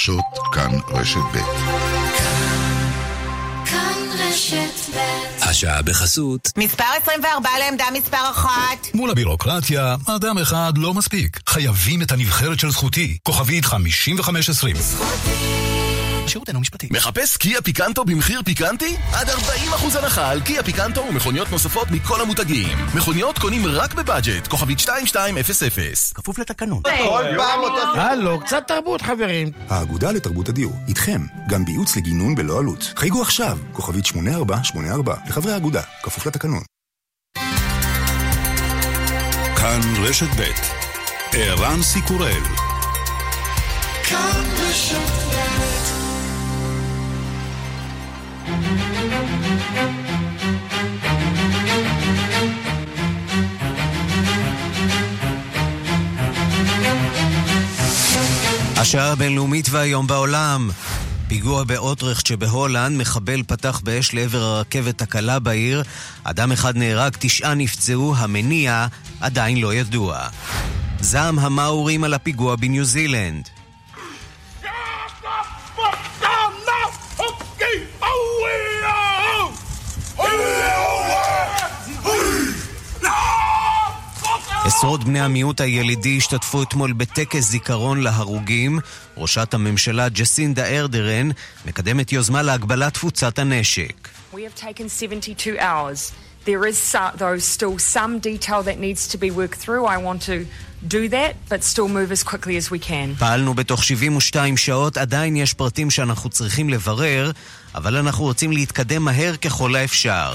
חדשות כאן רשת ב'. השעה בחסות. מספר 24 לעמדה מספר 1. מול הבירוקרטיה, אדם אחד לא מספיק. חייבים את הנבחרת של זכותי. כוכבית 5520. זכותי השירות אינו משפטי. מחפש קיה פיקנטו במחיר פיקנטי? עד 40% הנחה על קיה פיקנטו ומכוניות נוספות מכל המותגים. מכוניות קונים רק בבאג'ט, כוכבית 2200. כפוף לתקנון. כל פעם אותו... הלו, קצת תרבות חברים. האגודה לתרבות הדיור, איתכם, גם בייעוץ לגינון בלא עלות. חייגו עכשיו, כוכבית 8484, לחברי האגודה, כפוף לתקנון. כאן רשת ב' ערן סיקורל כאן רשת ב' השעה הבינלאומית והיום בעולם. פיגוע באוטרכט שבהולנד, מחבל פתח באש לעבר הרכבת הקלה בעיר. אדם אחד נהרג, תשעה נפצעו, המניע עדיין לא ידוע. זעם המאורים על הפיגוע בניו זילנד. עשרות בני המיעוט הילידי השתתפו אתמול בטקס זיכרון להרוגים. ראשת הממשלה ג'סינדה ארדרן מקדמת יוזמה להגבלת תפוצת הנשק. There is though still some detail that needs to be worked through. I want to do that, but still move as quickly as we can. פעלנו בתוך 72 שעות, עדיין יש פרטים שאנחנו צריכים לברר, אבל אנחנו רוצים להתקדם מהר ככל האפשר.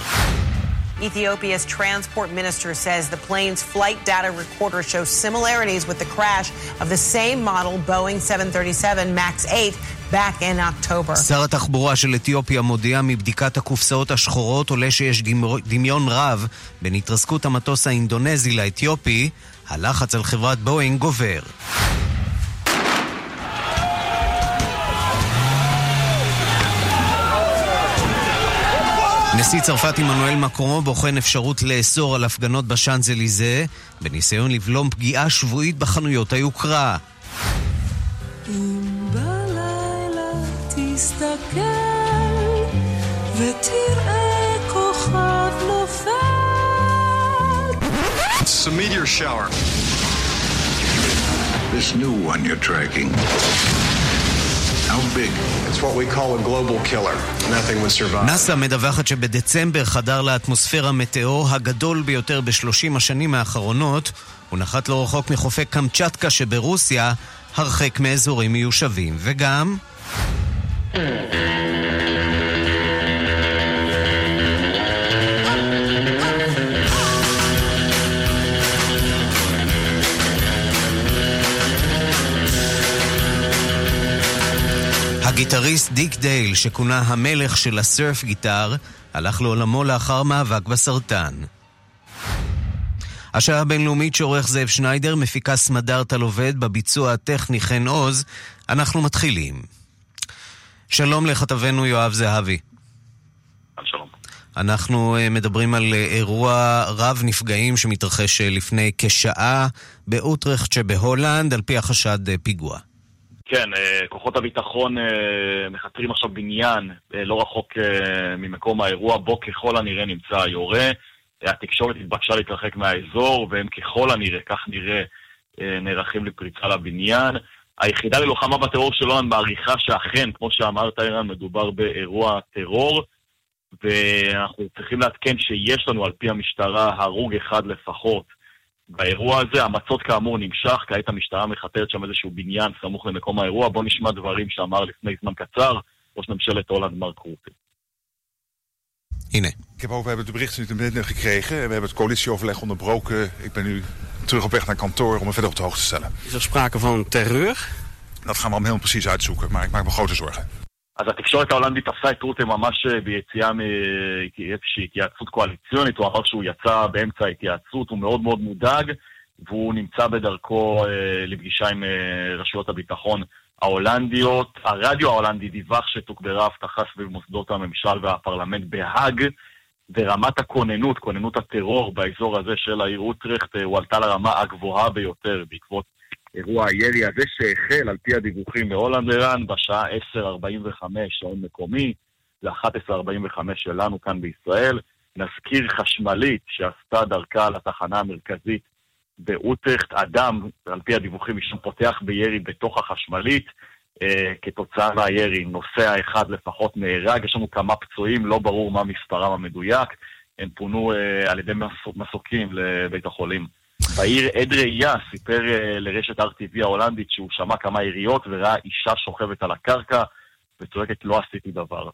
Ethiopia's transport minister says the plane's flight data recorder shows similarities with the crash of the same model Boeing 737 MAX 8 back in October. שר התחבורה של אתיופיה מודיע מבדיקת הקופסאות השחורות עולה שיש דמיון רב בין התרסקות המטוס האינדונזי לאתיופי, הלחץ על חברת בואינג גובר. נשיא צרפת עמנואל מקרומו בוחן אפשרות לאסור על הפגנות בשאנזליזה בניסיון לבלום פגיעה שבועית בחנויות היוקרה. אם בלילה תסתכל ותראה כוכב נופל It's a meteor shower. This new one you're tracking נאס"א מדווחת שבדצמבר חדר לאטמוספירה מטאור הגדול ביותר בשלושים השנים האחרונות. הוא נחת לא רחוק מחופי קמצ'טקה שברוסיה, הרחק מאזורים מיושבים. וגם... הגיטריסט דיק דייל, שכונה המלך של הסרף גיטר, הלך לעולמו לאחר מאבק בסרטן. השעה הבינלאומית שעורך זאב שניידר, מפיקה סמדארטל עובד, בביצוע הטכני חן עוז. אנחנו מתחילים. שלום לכתבנו יואב זהבי. שלום. אנחנו אה, מדברים על אה, אירוע רב נפגעים שמתרחש אה, לפני כשעה באוטרכט שבהולנד, על פי החשד פיגוע. כן, אה, כוחות הביטחון אה, מחתרים עכשיו בניין אה, לא רחוק ממקום האירוע, בו ככל הנראה נמצא היורה. התקשורת התבקשה להתרחק מהאזור, והם ככל הנראה, כך נראה, נערכים לפריצה לבניין. היחידה ללוחמה בטרור של הולנד מעריכה שאכן, כמו שאמרת, אירן, מדובר באירוע טרור, ואנחנו צריכים לעדכן שיש לנו, על פי המשטרה, הרוג אחד לפחות. באירוע הזה. המצוד כאמור נמשך, כעת המשטרה מחתרת שם איזשהו בניין סמוך למקום האירוע. בואו נשמע דברים שאמר לפני זמן קצר ראש ממשלת הולנד מרק רוטה. הנה. Ik heb over, we hebben de berichten binnen gekregen. We hebben het coalitieoverleg onderbroken. Ik ben nu terug op weg naar kantoor om me verder op de hoogte te stellen. Is er sprake van terreur? Dat gaan we allemaal heel precies uitzoeken, maar ik maak me grote zorgen. אז התקשורת ההולנדית תפסה את רוטה ממש אה, ביציאה מאיזושהי התייעצות קואליציונית, הוא אמר שהוא יצא באמצע ההתייעצות, הוא מאוד מאוד מודאג, והוא נמצא בדרכו אה, לפגישה עם אה, רשויות הביטחון ההולנדיות. הרדיו ההולנדי דיווח שתוגברה אבטחה סביב מוסדות הממשל והפרלמנט בהאג, ורמת הכוננות, כוננות הטרור באזור הזה של העיר אוטרכט, הועלתה לרמה הגבוהה ביותר בעקבות אירוע הירי הזה שהחל על פי הדיווחים בהולנד ערן בשעה 10:45 שעון מקומי, ל-11:45 שלנו כאן בישראל. נזכיר חשמלית שעשתה דרכה לתחנה המרכזית באוטרחט. אדם, על פי הדיווחים, משם פותח בירי בתוך החשמלית. אה, כתוצאה מהירי, נוסע אחד לפחות נהרג, יש לנו כמה פצועים, לא ברור מה מספרם המדויק. הם פונו אה, על ידי מסוקים לבית החולים. בעיר עד ראייה סיפר אה, לרשת RTV ההולנדית שהוא שמע כמה יריות וראה אישה שוכבת על הקרקע וצועקת לא עשיתי דבר.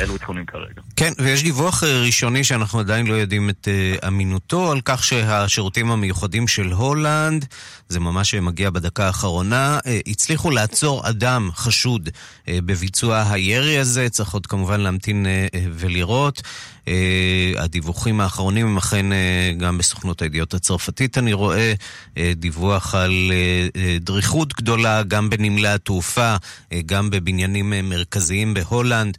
אלו עדכונים כרגע. כן, ויש דיווח אה, ראשוני שאנחנו עדיין לא יודעים את uh, אמינותו, על כך שהשירותים המיוחדים של הולנד, זה ממש מגיע בדקה האחרונה, הצליחו לעצור אדם חשוד בביצוע הירי הזה, צריך עוד כמובן להמתין ולראות. Uh, הדיווחים האחרונים הם אכן uh, גם בסוכנות הידיעות הצרפתית, אני רואה uh, דיווח על דריכות גדולה, גם בנמלי התעופה, גם בבניינים מרכזיים בהולנד.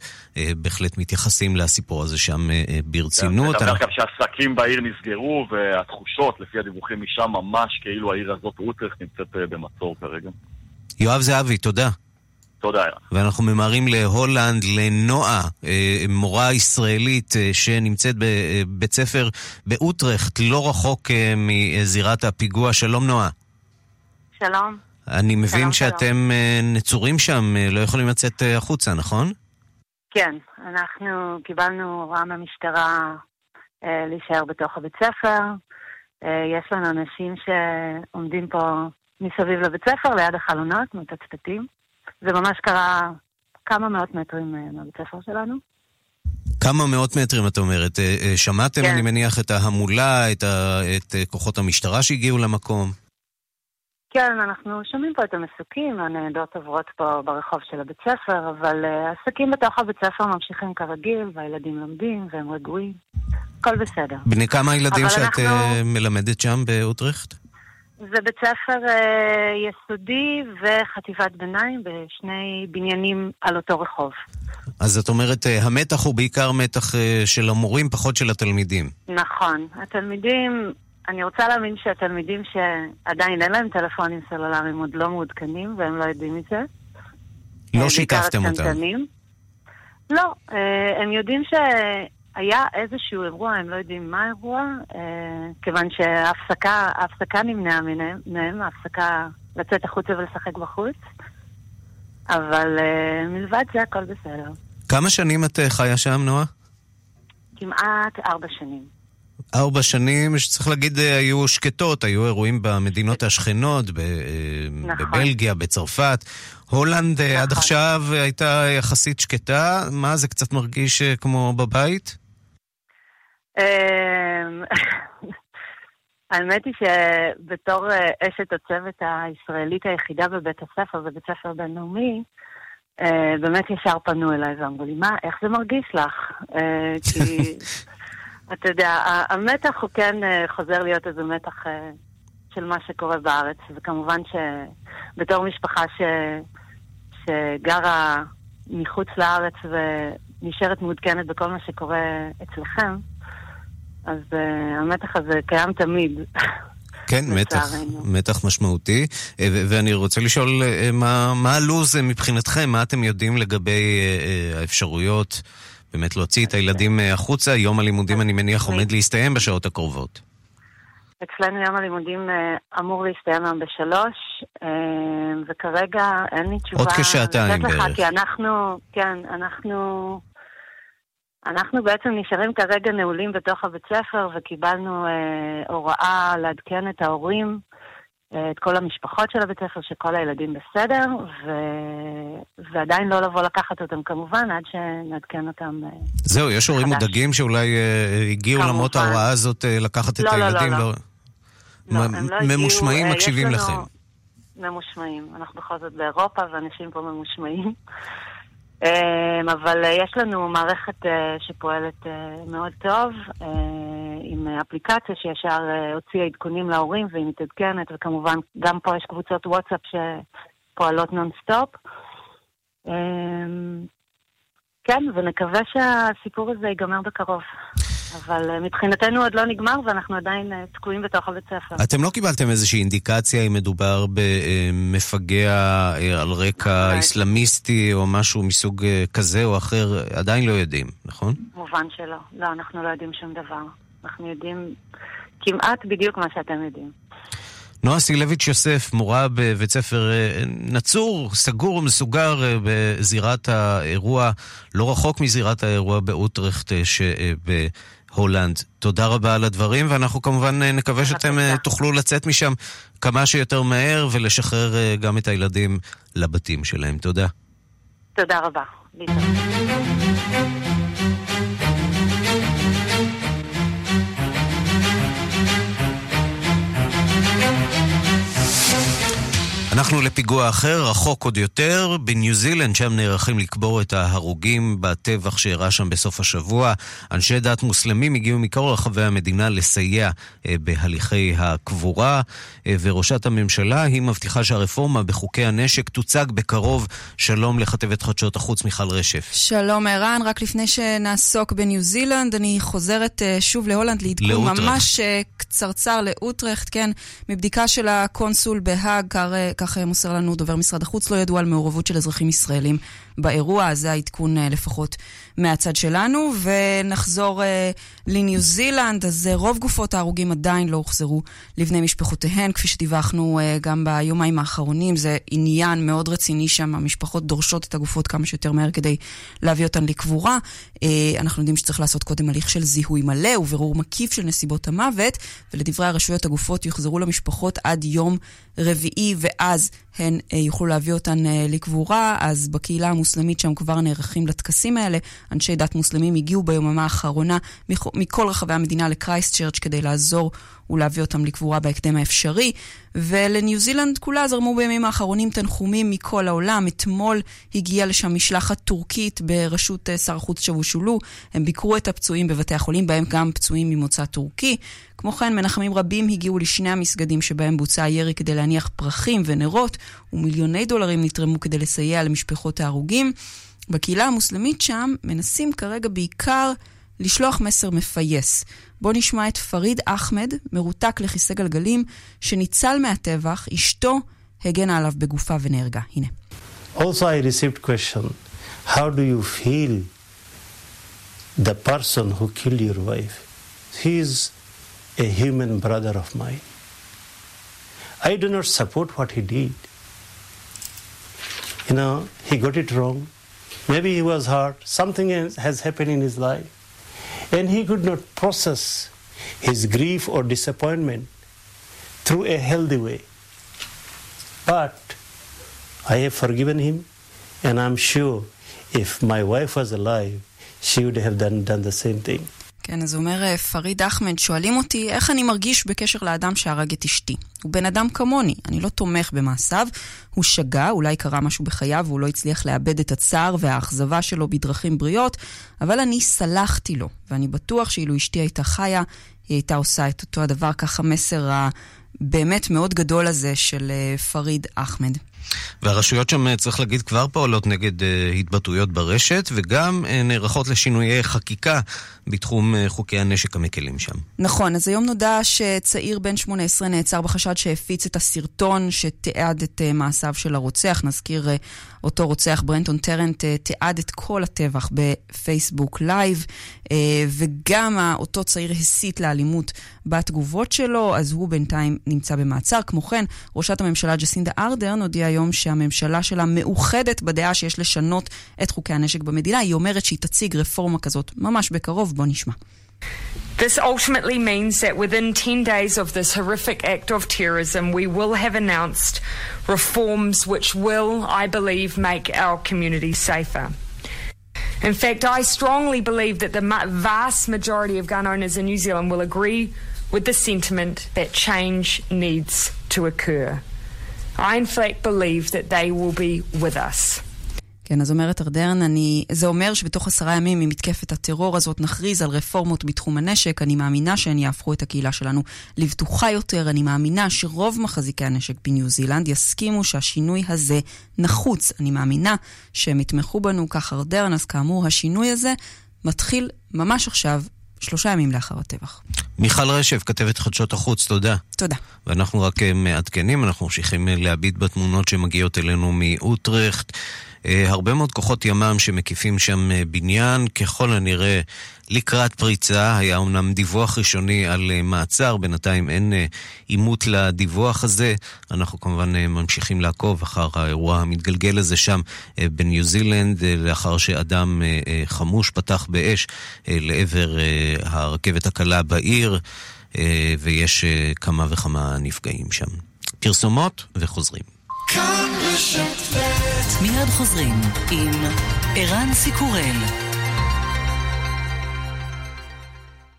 בהחלט מתייחסים לסיפור הזה שם ברצינות. אתה אומר גם שהעסקים בעיר נסגרו, והתחושות, לפי הדיווחים משם, ממש כאילו העיר הזאת, רוטרח, נמצאת במצור כרגע. יואב זהבי, תודה. תודה. ואנחנו ממהרים להולנד, לנועה, מורה ישראלית שנמצאת בבית ספר באוטרכט, לא רחוק מזירת הפיגוע. שלום נועה. שלום. אני מבין שלום, שאתם שלום. נצורים שם, לא יכולים לצאת החוצה, נכון? כן, אנחנו קיבלנו הוראה מהמשטרה אה, להישאר בתוך הבית ספר. אה, יש לנו אנשים שעומדים פה מסביב לבית ספר, ליד החלונות, מתצתתים. זה ממש קרה כמה מאות מטרים אה, מהבית ספר שלנו. כמה מאות מטרים את אומרת. אה, אה, שמעתם, כן. אני מניח, את ההמולה, את, ה... את כוחות המשטרה שהגיעו למקום? כן, אנחנו שומעים פה את המסוקים, הניידות עוברות פה ברחוב של הבית ספר, אבל העסקים בתוך הבית ספר ממשיכים כרגיל, והילדים לומדים, והם רגועים. הכל בסדר. בני כמה ילדים אבל שאת אנחנו- מלמדת שם באוטרכט? זה בית ספר אה, יסודי וחטיבת ביניים בשני בניינים על אותו רחוב. אז את אומרת, אה, המתח הוא בעיקר מתח אה, של המורים, פחות של התלמידים. נכון. התלמידים, אני רוצה להאמין שהתלמידים שעדיין אין להם טלפונים סלולריים עוד לא מעודכנים והם לא יודעים מזה. לא אה, שיתפתם אותם. לא, הם יודעים שהיה איזשהו אירוע, הם לא יודעים מה האירוע, אה, כיוון שההפסקה ההפסקה נמנעה מהם, ההפסקה לצאת החוצה ולשחק בחוץ, אבל אה, מלבד זה הכל בסדר. כמה שנים את אה, חיה שם, נועה? כמעט ארבע שנים. ארבע שנים, שצריך להגיד, אה, היו שקטות, היו אירועים במדינות השכנות, ב- אה, נכון. בבלגיה, בצרפת. הולנד אה, עד עכשיו הייתה יחסית שקטה, מה, זה קצת מרגיש כמו בבית? אמ, האמת היא שבתור אה, אשת הצוות הישראלית היחידה בבית הספר, בבית ספר בינלאומי, אה, באמת ישר פנו אליי ואמרו לי, מה, איך זה מרגיש לך? אה, כי, אתה יודע, המתח הוא כן חוזר להיות איזה מתח של מה שקורה בארץ, וכמובן שבתור משפחה ש, שגרה מחוץ לארץ ונשארת מעודכנת בכל מה שקורה אצלכם, אז uh, המתח הזה קיים תמיד. כן, מתח. מתח משמעותי. אה, ואני רוצה לשאול, אה, מה, מה הלו"ז מבחינתכם? מה אתם יודעים לגבי האפשרויות באמת להוציא את הילדים החוצה? יום הלימודים, אני מניח, עומד להסתיים בשעות הקרובות. אצלנו יום הלימודים אמור להסתיים היום בשלוש, וכרגע אין לי תשובה... עוד כשעתיים בערך. כי אנחנו, כן, אנחנו... אנחנו בעצם נשארים כרגע נעולים בתוך הבית ספר, וקיבלנו uh, הוראה לעדכן את ההורים, uh, את כל המשפחות של הבית ספר, שכל הילדים בסדר, ו... ועדיין לא לבוא לקחת אותם כמובן, עד שנעדכן אותם. Uh, זהו, יש הורים. מודאגים שאולי אה, הגיעו כמובן. למרות ההוראה הזאת אה, לקחת את לא, לא, לא, הילדים? לא. לא, מ- הם לא הגיעו, ממושמעים אה, מקשיבים יש לכם. לנו- ממושמעים. אנחנו בכל זאת באירופה, ואנשים פה ממושמעים. אה, אבל אה, יש לנו מערכת אה, שפועלת אה, מאוד טוב, עם אפליקציה שישר אה, הוציאה עדכונים להורים והיא מתעדכנת, וכמובן גם פה יש קבוצות וואטסאפ שפועלות נונסטופ. אה, כן, ונקווה שהסיפור הזה ייגמר בקרוב. אבל אה, מבחינתנו עוד לא נגמר ואנחנו עדיין אה, תקועים בתוך הבית ספר. אתם לא קיבלתם איזושהי אינדיקציה אם מדובר במפגע אה, על רקע איסלאמיסטי או משהו מסוג כזה או אחר, עדיין לא יודעים, נכון? מובן שלא. לא, אנחנו לא יודעים שום דבר. אנחנו יודעים כמעט בדיוק מה שאתם יודעים. נועה סילביץ' יוסף, מורה בבית ספר נצור, סגור ומסוגר בזירת האירוע, לא רחוק מזירת האירוע באוטרכט שב... הולנד. תודה רבה על הדברים, ואנחנו כמובן אה, נקווה שאתם אה, תוכלו לצאת משם כמה שיותר מהר ולשחרר אה, גם את הילדים לבתים שלהם. תודה. תודה רבה. אנחנו לפיגוע אחר, רחוק עוד יותר, בניו זילנד, שם נערכים לקבור את ההרוגים בטבח שאירע שם בסוף השבוע. אנשי דת מוסלמים הגיעו מכל רחבי המדינה לסייע אה, בהליכי הקבורה, אה, וראשת הממשלה היא מבטיחה שהרפורמה בחוקי הנשק תוצג בקרוב. שלום לכתבת חדשות החוץ מיכל רשף. שלום ערן, רק לפני שנעסוק בניו זילנד, אני חוזרת אה, שוב להולנד לעדכון ממש קצרצר לאוטרכט, כן, מבדיקה של הקונסול בהאג, כך כך מוסר לנו דובר משרד החוץ, לא ידוע על מעורבות של אזרחים ישראלים באירוע, זה העדכון אה, לפחות מהצד שלנו. ונחזור אה, לניו זילנד, אז אה, רוב גופות ההרוגים עדיין לא הוחזרו לבני משפחותיהן, כפי שדיווחנו גם ביומיים האחרונים, זה עניין מאוד רציני שם, המשפחות דורשות את הגופות כמה שיותר מהר כדי להביא אותן לקבורה. אנחנו יודעים שצריך לעשות קודם הליך של זיהוי מלא וברור מקיף של נסיבות המוות, ולדברי הרשויות הגופות יוחזרו למשפחות עד יום רביעי, ואז הן יוכלו להביא אותן לקבורה. אז בקהילה המוסלמית שם כבר נערכים לטקסים האלה. אנשי דת מוסלמים הגיעו ביוממה האחרונה מכל רחבי המדינה לקרייסט צ'רץ' כדי לעזור ולהביא אותם לקבורה בהקדם האפשרי. ולניו זילנד כולה זרמו בימים האחרונים תנחומים מכל העולם. אתמול הגיעה לשם משלחת טורקית בראשות אה, שר החוץ שוושולו. הם ביקרו את הפצועים בבתי החולים, בהם גם פצועים ממוצא טורקי. כמו כן, מנחמים רבים הגיעו לשני המסגדים שבהם בוצע הירי כדי להניח פרחים ונרות, ומיליוני דולרים נתרמו כדי לסייע למשפחות ההרוגים. בקהילה המוסלמית שם מנסים כרגע בעיקר לשלוח מסר מפייס. בואו נשמע את פריד אחמד, מרותק לכיסא גלגלים, שניצל מהטבח, אשתו הגנה עליו בגופה ונהרגה. הנה. Also I received question, how do you feel the person who killed your wife? He is a human brother of mine. I do not support what he did. You know, he got it wrong. Maybe he was hurt. Something has happened in his life. And he could not process his grief or disappointment through a healthy way. But I have forgiven him, and I'm sure if my wife was alive, she would have done, done the same thing. כן, אז אומר אה, פריד אחמד, שואלים אותי איך אני מרגיש בקשר לאדם שהרג את אשתי. הוא בן אדם כמוני, אני לא תומך במעשיו, הוא שגה, אולי קרה משהו בחייו והוא לא הצליח לאבד את הצער והאכזבה שלו בדרכים בריאות, אבל אני סלחתי לו, ואני בטוח שאילו אשתי הייתה חיה, היא הייתה עושה את אותו הדבר, ככה מסר הבאמת מאוד גדול הזה של אה, פריד אחמד. והרשויות שם, אה, צריך להגיד, כבר פועלות נגד אה, התבטאויות ברשת, וגם אה, נערכות לשינויי חקיקה בתחום אה, חוקי הנשק המקלים שם. נכון, אז היום נודע שצעיר בן 18 נעצר בחשד שהפיץ את הסרטון שתיעד את אה, מעשיו של הרוצח. נזכיר, אה, אותו רוצח ברנטון טרנט תיעד את כל הטבח בפייסבוק live, וגם אותו צעיר הסית לאלימות בתגובות שלו, אז הוא בינתיים נמצא במעצר. כמו כן, ראשת הממשלה ג'סינדה ארדרן הודיעה היום שהממשלה שלה מאוחדת בדעה שיש לשנות את חוקי הנשק במדינה. היא אומרת שהיא תציג רפורמה כזאת ממש בקרוב. בוא נשמע. This ultimately means that within 10 days of this horrific act of terrorism, we will have announced reforms which will, I believe, make our community safer. In fact, I strongly believe that the vast majority of gun owners in New Zealand will agree with the sentiment that change needs to occur. I in fact believe that they will be with us. כן, אז אומרת ארדרן, אני... זה אומר שבתוך עשרה ימים ממתקפת הטרור הזאת נכריז על רפורמות בתחום הנשק. אני מאמינה שהן יהפכו את הקהילה שלנו לבטוחה יותר. אני מאמינה שרוב מחזיקי הנשק בניו זילנד יסכימו שהשינוי הזה נחוץ. אני מאמינה שהם יתמכו בנו, כך ארדרן. אז כאמור, השינוי הזה מתחיל ממש עכשיו שלושה ימים לאחר הטבח. מיכל רשף, כתבת חדשות החוץ, תודה. תודה. ואנחנו רק אה, מעדכנים, אנחנו ממשיכים להביט בתמונות שמגיעות אלינו מאוטרכט. אה, הרבה מאוד כוחות ימ"מ שמקיפים שם אה, בניין, ככל הנראה לקראת פריצה. היה אמנם דיווח ראשוני על אה, מעצר, בינתיים אין עימות לדיווח הזה. אנחנו כמובן ממשיכים לעקוב אחר האירוע המתגלגל הזה שם בניו זילנד, לאחר שאדם חמוש פתח באש לעבר הרכבת הקלה בעיר, ויש כמה וכמה נפגעים שם. פרסומות וחוזרים. מיד חוזרים עם ערן סיקורל.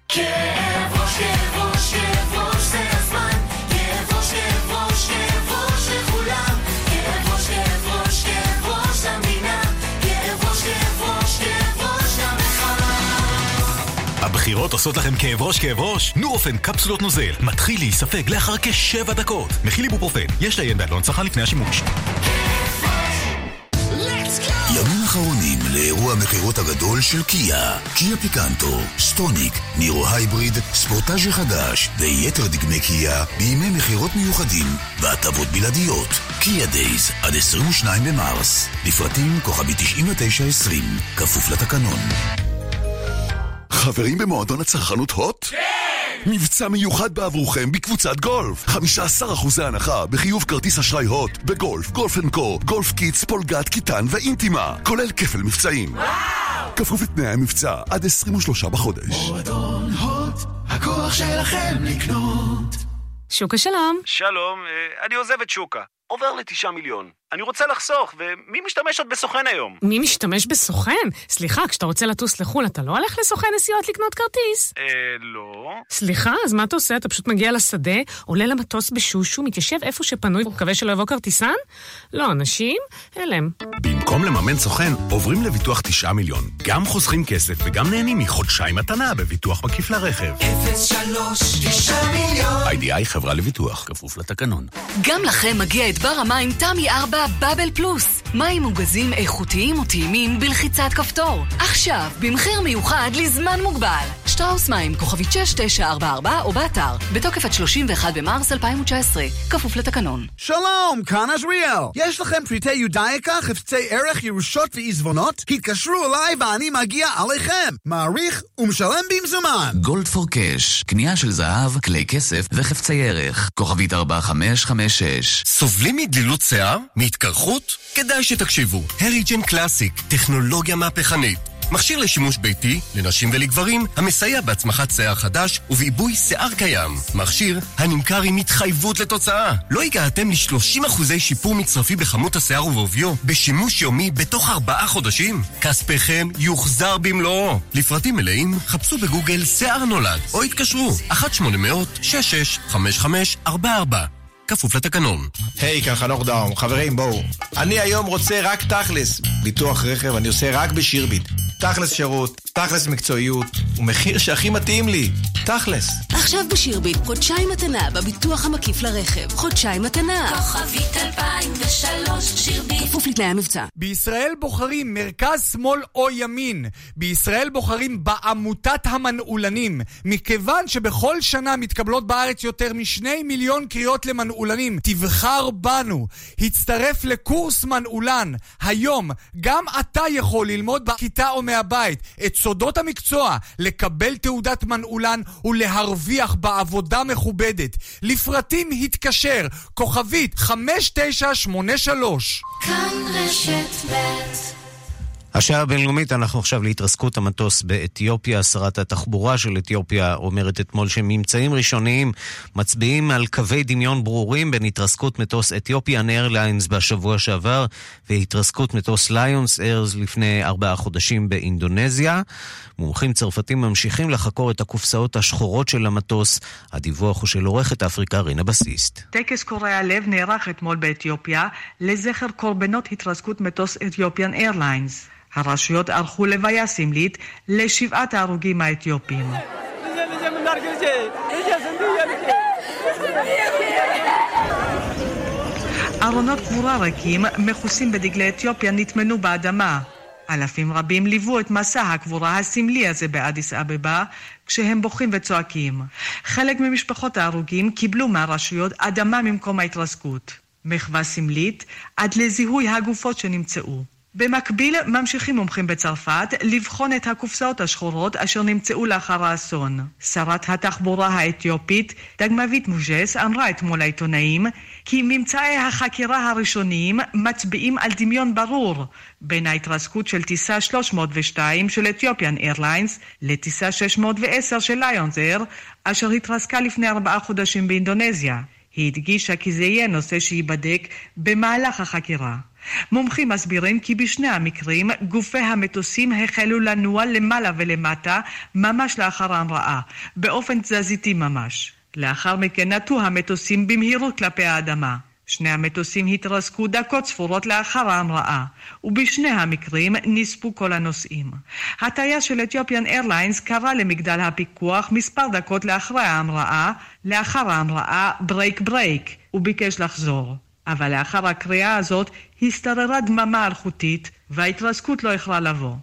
כאב ראש, כאב ראש, כאב ראש זה הזמן כאב ראש, כאב ראש, כאב ראש לכולם כאב ראש, כאב ראש, כאב ראש למדינה כאב ראש, כאב ראש, כאב ראש למחאה הבחירות עושות לכם כאב ראש, כאב ראש? נורופן קפסולות נוזל מתחיל להיספג לאחר כשבע דקות מכיל איבופרופן, יש לעיין בעלון צרכן לפני השימוש לאירוע המכירות הגדול של קיה. קיה פיקנטו, סטוניק, נירו הייבריד, ספורטאז' החדש ויתר דגמי קיה בימי מכירות מיוחדים והטבות בלעדיות. קיה Days עד 22 במרס. לפרטים כוכבי 9920, כפוף לתקנון. חברים במועדון הצרכנות הוט? כן! מבצע מיוחד בעבורכם בקבוצת גולף. 15% הנחה בחיוב כרטיס אשראי הוט בגולף, גולף אנד קו, גולף קיטס, פולגת, כיתן ואינטימה כולל כפל מבצעים. וואו! כפוף לתנאי המבצע עד 23 בחודש. מועדון הוט, הכוח שלכם לקנות. שוקה שלום. שלום, אה, אני עוזב את שוקה. עובר לתשעה מיליון. אני רוצה לחסוך, ומי משתמש עוד בסוכן היום? מי משתמש בסוכן? סליחה, כשאתה רוצה לטוס לחו"ל, אתה לא הולך לסוכן נסיעות לקנות כרטיס? אה, לא. סליחה, אז מה אתה עושה? אתה פשוט מגיע לשדה, עולה למטוס בשושו, מתיישב איפה שפנוי ומקווה שלא יבוא כרטיסן? לא, אנשים? הלם. במקום לממן סוכן, עוברים לביטוח תשעה מיליון. גם חוסכים כסף וגם נהנים מחודשיים מתנה בביטוח מקיף לרכב. 03 9 מיליון איי-די-איי חברה לביטוח, כפוף לתקנון. גם לכם מגיע את בר המים תמי 4 בבל פלוס. מים מוגזים איכותיים וטעימים בלחיצת כפתור. עכשיו, במחיר מיוחד לזמן מוגבל. שטראוס מים, כוכבית 6944 או באתר. בתוקף עד 31 במרס 2019. כפוף לתקנון. שלום, כאן עזריאל. יש לכם פריטי יודאיקה, חפצי ערך, ירושות ועיזבונות? התקשרו אליי ואני מגיע עליכם. מעריך ומשלם במזומן. גולד פור קאש, קנייה של זהב, כלי כסף וחפצי ערך. כוכבית 4556. סובלים מדלילות שיער? מהתקרחות? כדאי שתקשיבו. הריג'ן קלאסיק, טכנולוגיה מהפכנית. מכשיר לשימוש ביתי, לנשים ולגברים, המסייע בהצמחת שיער חדש ובעיבוי שיער קיים. מכשיר הנמכר עם התחייבות לתוצאה. לא הגעתם ל-30% שיפור מצרפי בכמות השיער ובעוביו בשימוש יומי בתוך ארבעה חודשים? כספיכם יוחזר במלואו. לפרטים מלאים, חפשו בגוגל שיער נולד, או התקשרו 1-800-665544 כפוף לתקנון. היי, כאן חנוך דאום. חברים, בואו. אני היום רוצה רק תכלס. ביטוח רכב אני עושה רק בשירביט. תכלס שירות, תכלס מקצועיות, ומחיר שהכי מתאים לי. תכלס. עכשיו בשירביט, חודשיים מתנה בביטוח המקיף לרכב. חודשיים מתנה. כוכבית 2003, שירביט. כפוף לתנאי המבצע. בישראל בוחרים מרכז, שמאל או ימין. בישראל בוחרים בעמותת המנעולנים. מכיוון שבכל שנה מתקבלות בארץ יותר משני מיליון קריאות למנעולנים. תבחר בנו. הצטרף לקורס מנעולן. היום, גם אתה יכול ללמוד בכיתה או מהבית את סודות המקצוע, לקבל תעודת מנעולן ולהרוויח בעבודה מכובדת. לפרטים התקשר, כוכבית 5983. כאן רשת ב' השעה הבינלאומית, אנחנו עכשיו להתרסקות המטוס באתיופיה. שרת התחבורה של אתיופיה אומרת אתמול שממצאים ראשוניים מצביעים על קווי דמיון ברורים בין התרסקות מטוס אתיופיאן איירליינס בשבוע שעבר והתרסקות מטוס ליונס איירס לפני ארבעה חודשים באינדונזיה. מומחים צרפתים ממשיכים לחקור את הקופסאות השחורות של המטוס. הדיווח הוא של עורכת אפריקה רינה בסיסט. טקס קורע לב נערך אתמול באתיופיה לזכר קורבנות התרסקות מטוס אתיופיאן איירליינס. הרשויות ערכו לוויה סמלית לשבעת ההרוגים האתיופים. ארונות קבורה ריקים, מכוסים בדגלי אתיופיה, נטמנו באדמה. אלפים רבים ליוו את מסע הקבורה הסמלי הזה באדיס אבבה, כשהם בוכים וצועקים. חלק ממשפחות ההרוגים קיבלו מהרשויות אדמה ממקום ההתרסקות. מחווה סמלית עד לזיהוי הגופות שנמצאו. במקביל ממשיכים מומחים בצרפת לבחון את הקופסאות השחורות אשר נמצאו לאחר האסון. שרת התחבורה האתיופית דגמבית מוז'ס אמרה אתמול לעיתונאים כי ממצאי החקירה הראשוניים מצביעים על דמיון ברור בין ההתרסקות של טיסה 302 של אתיופיאן איירליינס לטיסה 610 של ליונס אייר אשר התרסקה לפני ארבעה חודשים באינדונזיה. היא הדגישה כי זה יהיה נושא שייבדק במהלך החקירה. מומחים מסבירים כי בשני המקרים גופי המטוסים החלו לנוע למעלה ולמטה ממש לאחר ההמראה, באופן תזזיתי ממש. לאחר מכן נטו המטוסים במהירות כלפי האדמה. שני המטוסים התרסקו דקות ספורות לאחר ההמראה, ובשני המקרים נספו כל הנוסעים. הטייס של אתיופיאן איירליינס קרא למגדל הפיקוח מספר דקות לאחרי ההמראה, לאחר ההמראה break break, וביקש לחזור. אבל לאחר הקריאה הזאת השתררה דממה אלחוטית וההתרסקות לא איחרה לבוא.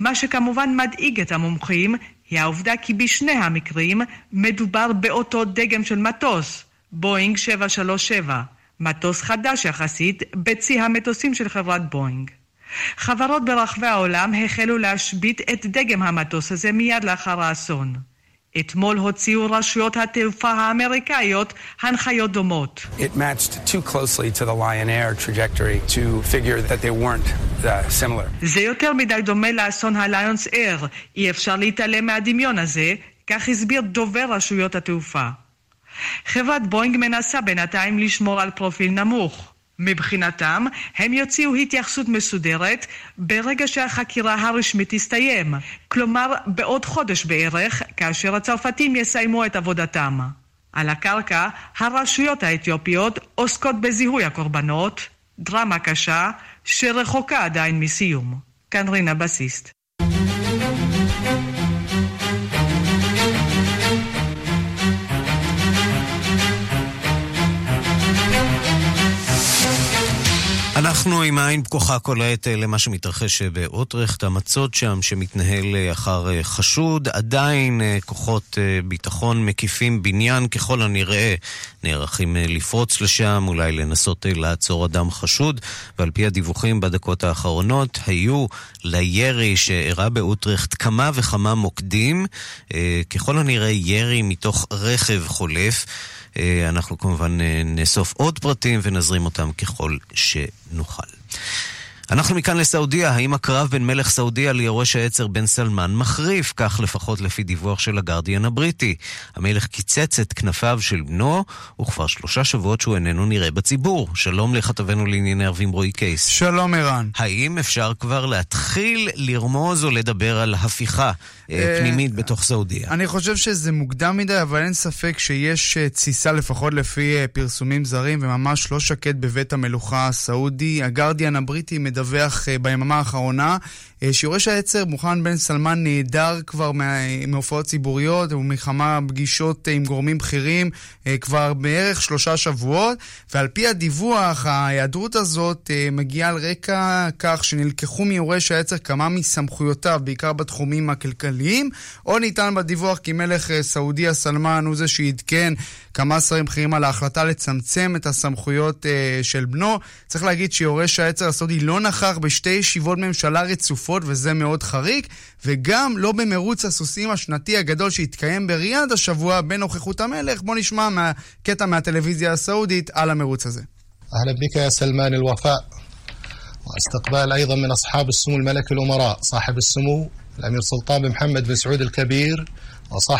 מה שכמובן מדאיג את המומחים היא העובדה כי בשני המקרים מדובר באותו דגם של מטוס, בואינג 737, מטוס חדש יחסית בצי המטוסים של חברת בואינג. חברות ברחבי העולם החלו להשבית את דגם המטוס הזה מיד לאחר האסון. אתמול הוציאו רשויות התעופה האמריקאיות הנחיות דומות. It matched too closely to the Lion Air trajectory to figure that they weren't uh, similar. זה יותר מדי דומה לאסון הליונס אייר. אי אפשר להתעלם מהדמיון הזה, כך הסביר דובר רשויות התעופה. חברת בואינג מנסה בינתיים לשמור על פרופיל נמוך. מבחינתם, הם יוציאו התייחסות מסודרת ברגע שהחקירה הרשמית תסתיים, כלומר בעוד חודש בערך, כאשר הצרפתים יסיימו את עבודתם. על הקרקע, הרשויות האתיופיות עוסקות בזיהוי הקורבנות, דרמה קשה שרחוקה עדיין מסיום. כאן רינה בסיסט. אנחנו עם העין פקוחה כל העת אה, למה שמתרחש אה, באוטרכט, המצוד שם שמתנהל אה, אחר חשוד. עדיין כוחות ביטחון מקיפים בניין ככל הנראה נערכים לפרוץ לשם, אולי לנסות לעצור אדם חשוד. ועל פי הדיווחים בדקות האחרונות, היו לירי שאירע באוטרכט כמה וכמה מוקדים. ככל הנראה ירי מתוך רכב חולף. אה, אנחנו כמובן אה, נאסוף עוד פרטים ונזרים אותם ככל שנוכל. אנחנו מכאן לסעודיה, האם הקרב בין מלך סעודיה ליורש העצר בן סלמן מחריף? כך לפחות לפי דיווח של הגרדיאן הבריטי. המלך קיצץ את כנפיו של בנו, וכבר שלושה שבועות שהוא איננו נראה בציבור. שלום לכתבנו לענייני ערבים רועי קייס. שלום ערן. האם אפשר כבר להתחיל לרמוז או לדבר על הפיכה אה, אה, פנימית בתוך סעודיה? אני חושב שזה מוקדם מדי, אבל אין ספק שיש אה, תסיסה לפחות לפי פרסומים זרים, וממש לא שקט בבית המלוכה הסעודי. הגרדיאן הבריטי מדבר... מדווח אה, ביממה האחרונה שיורש העצר, מוחמד בן סלמן, נעדר כבר מהופעות ציבוריות ומכמה פגישות אה, עם גורמים בכירים כבר בערך שלושה שבועות, ועל פי הדיווח, ההיעדרות הזאת מגיעה על רקע כך שנלקחו מיורש העצר כמה מסמכויותיו, בעיקר בתחומים הכלכליים, או ניתן בדיווח כי מלך סעודיה סלמן הוא זה שעדכן כמה שרים בכירים על ההחלטה לצמצם את הסמכויות של בנו. צריך להגיד שיורש העצר הסעודי לא נכח בשתי ישיבות ממשלה רצופות, וזה מאוד חריג, וגם לא במרוץ הסוסים השנתי הגדול שהתקיים בריאד השבוע בנוכחות המלך. בואו נשמע קטע מהטלוויזיה הסעודית על המרוץ הזה. أهلا بك يا سلمان الوفاء واستقبال أيضا من أصحاب السمو الملك الأمراء صاحب السمو الأمير سلطان بن محمد بن سعود الكبير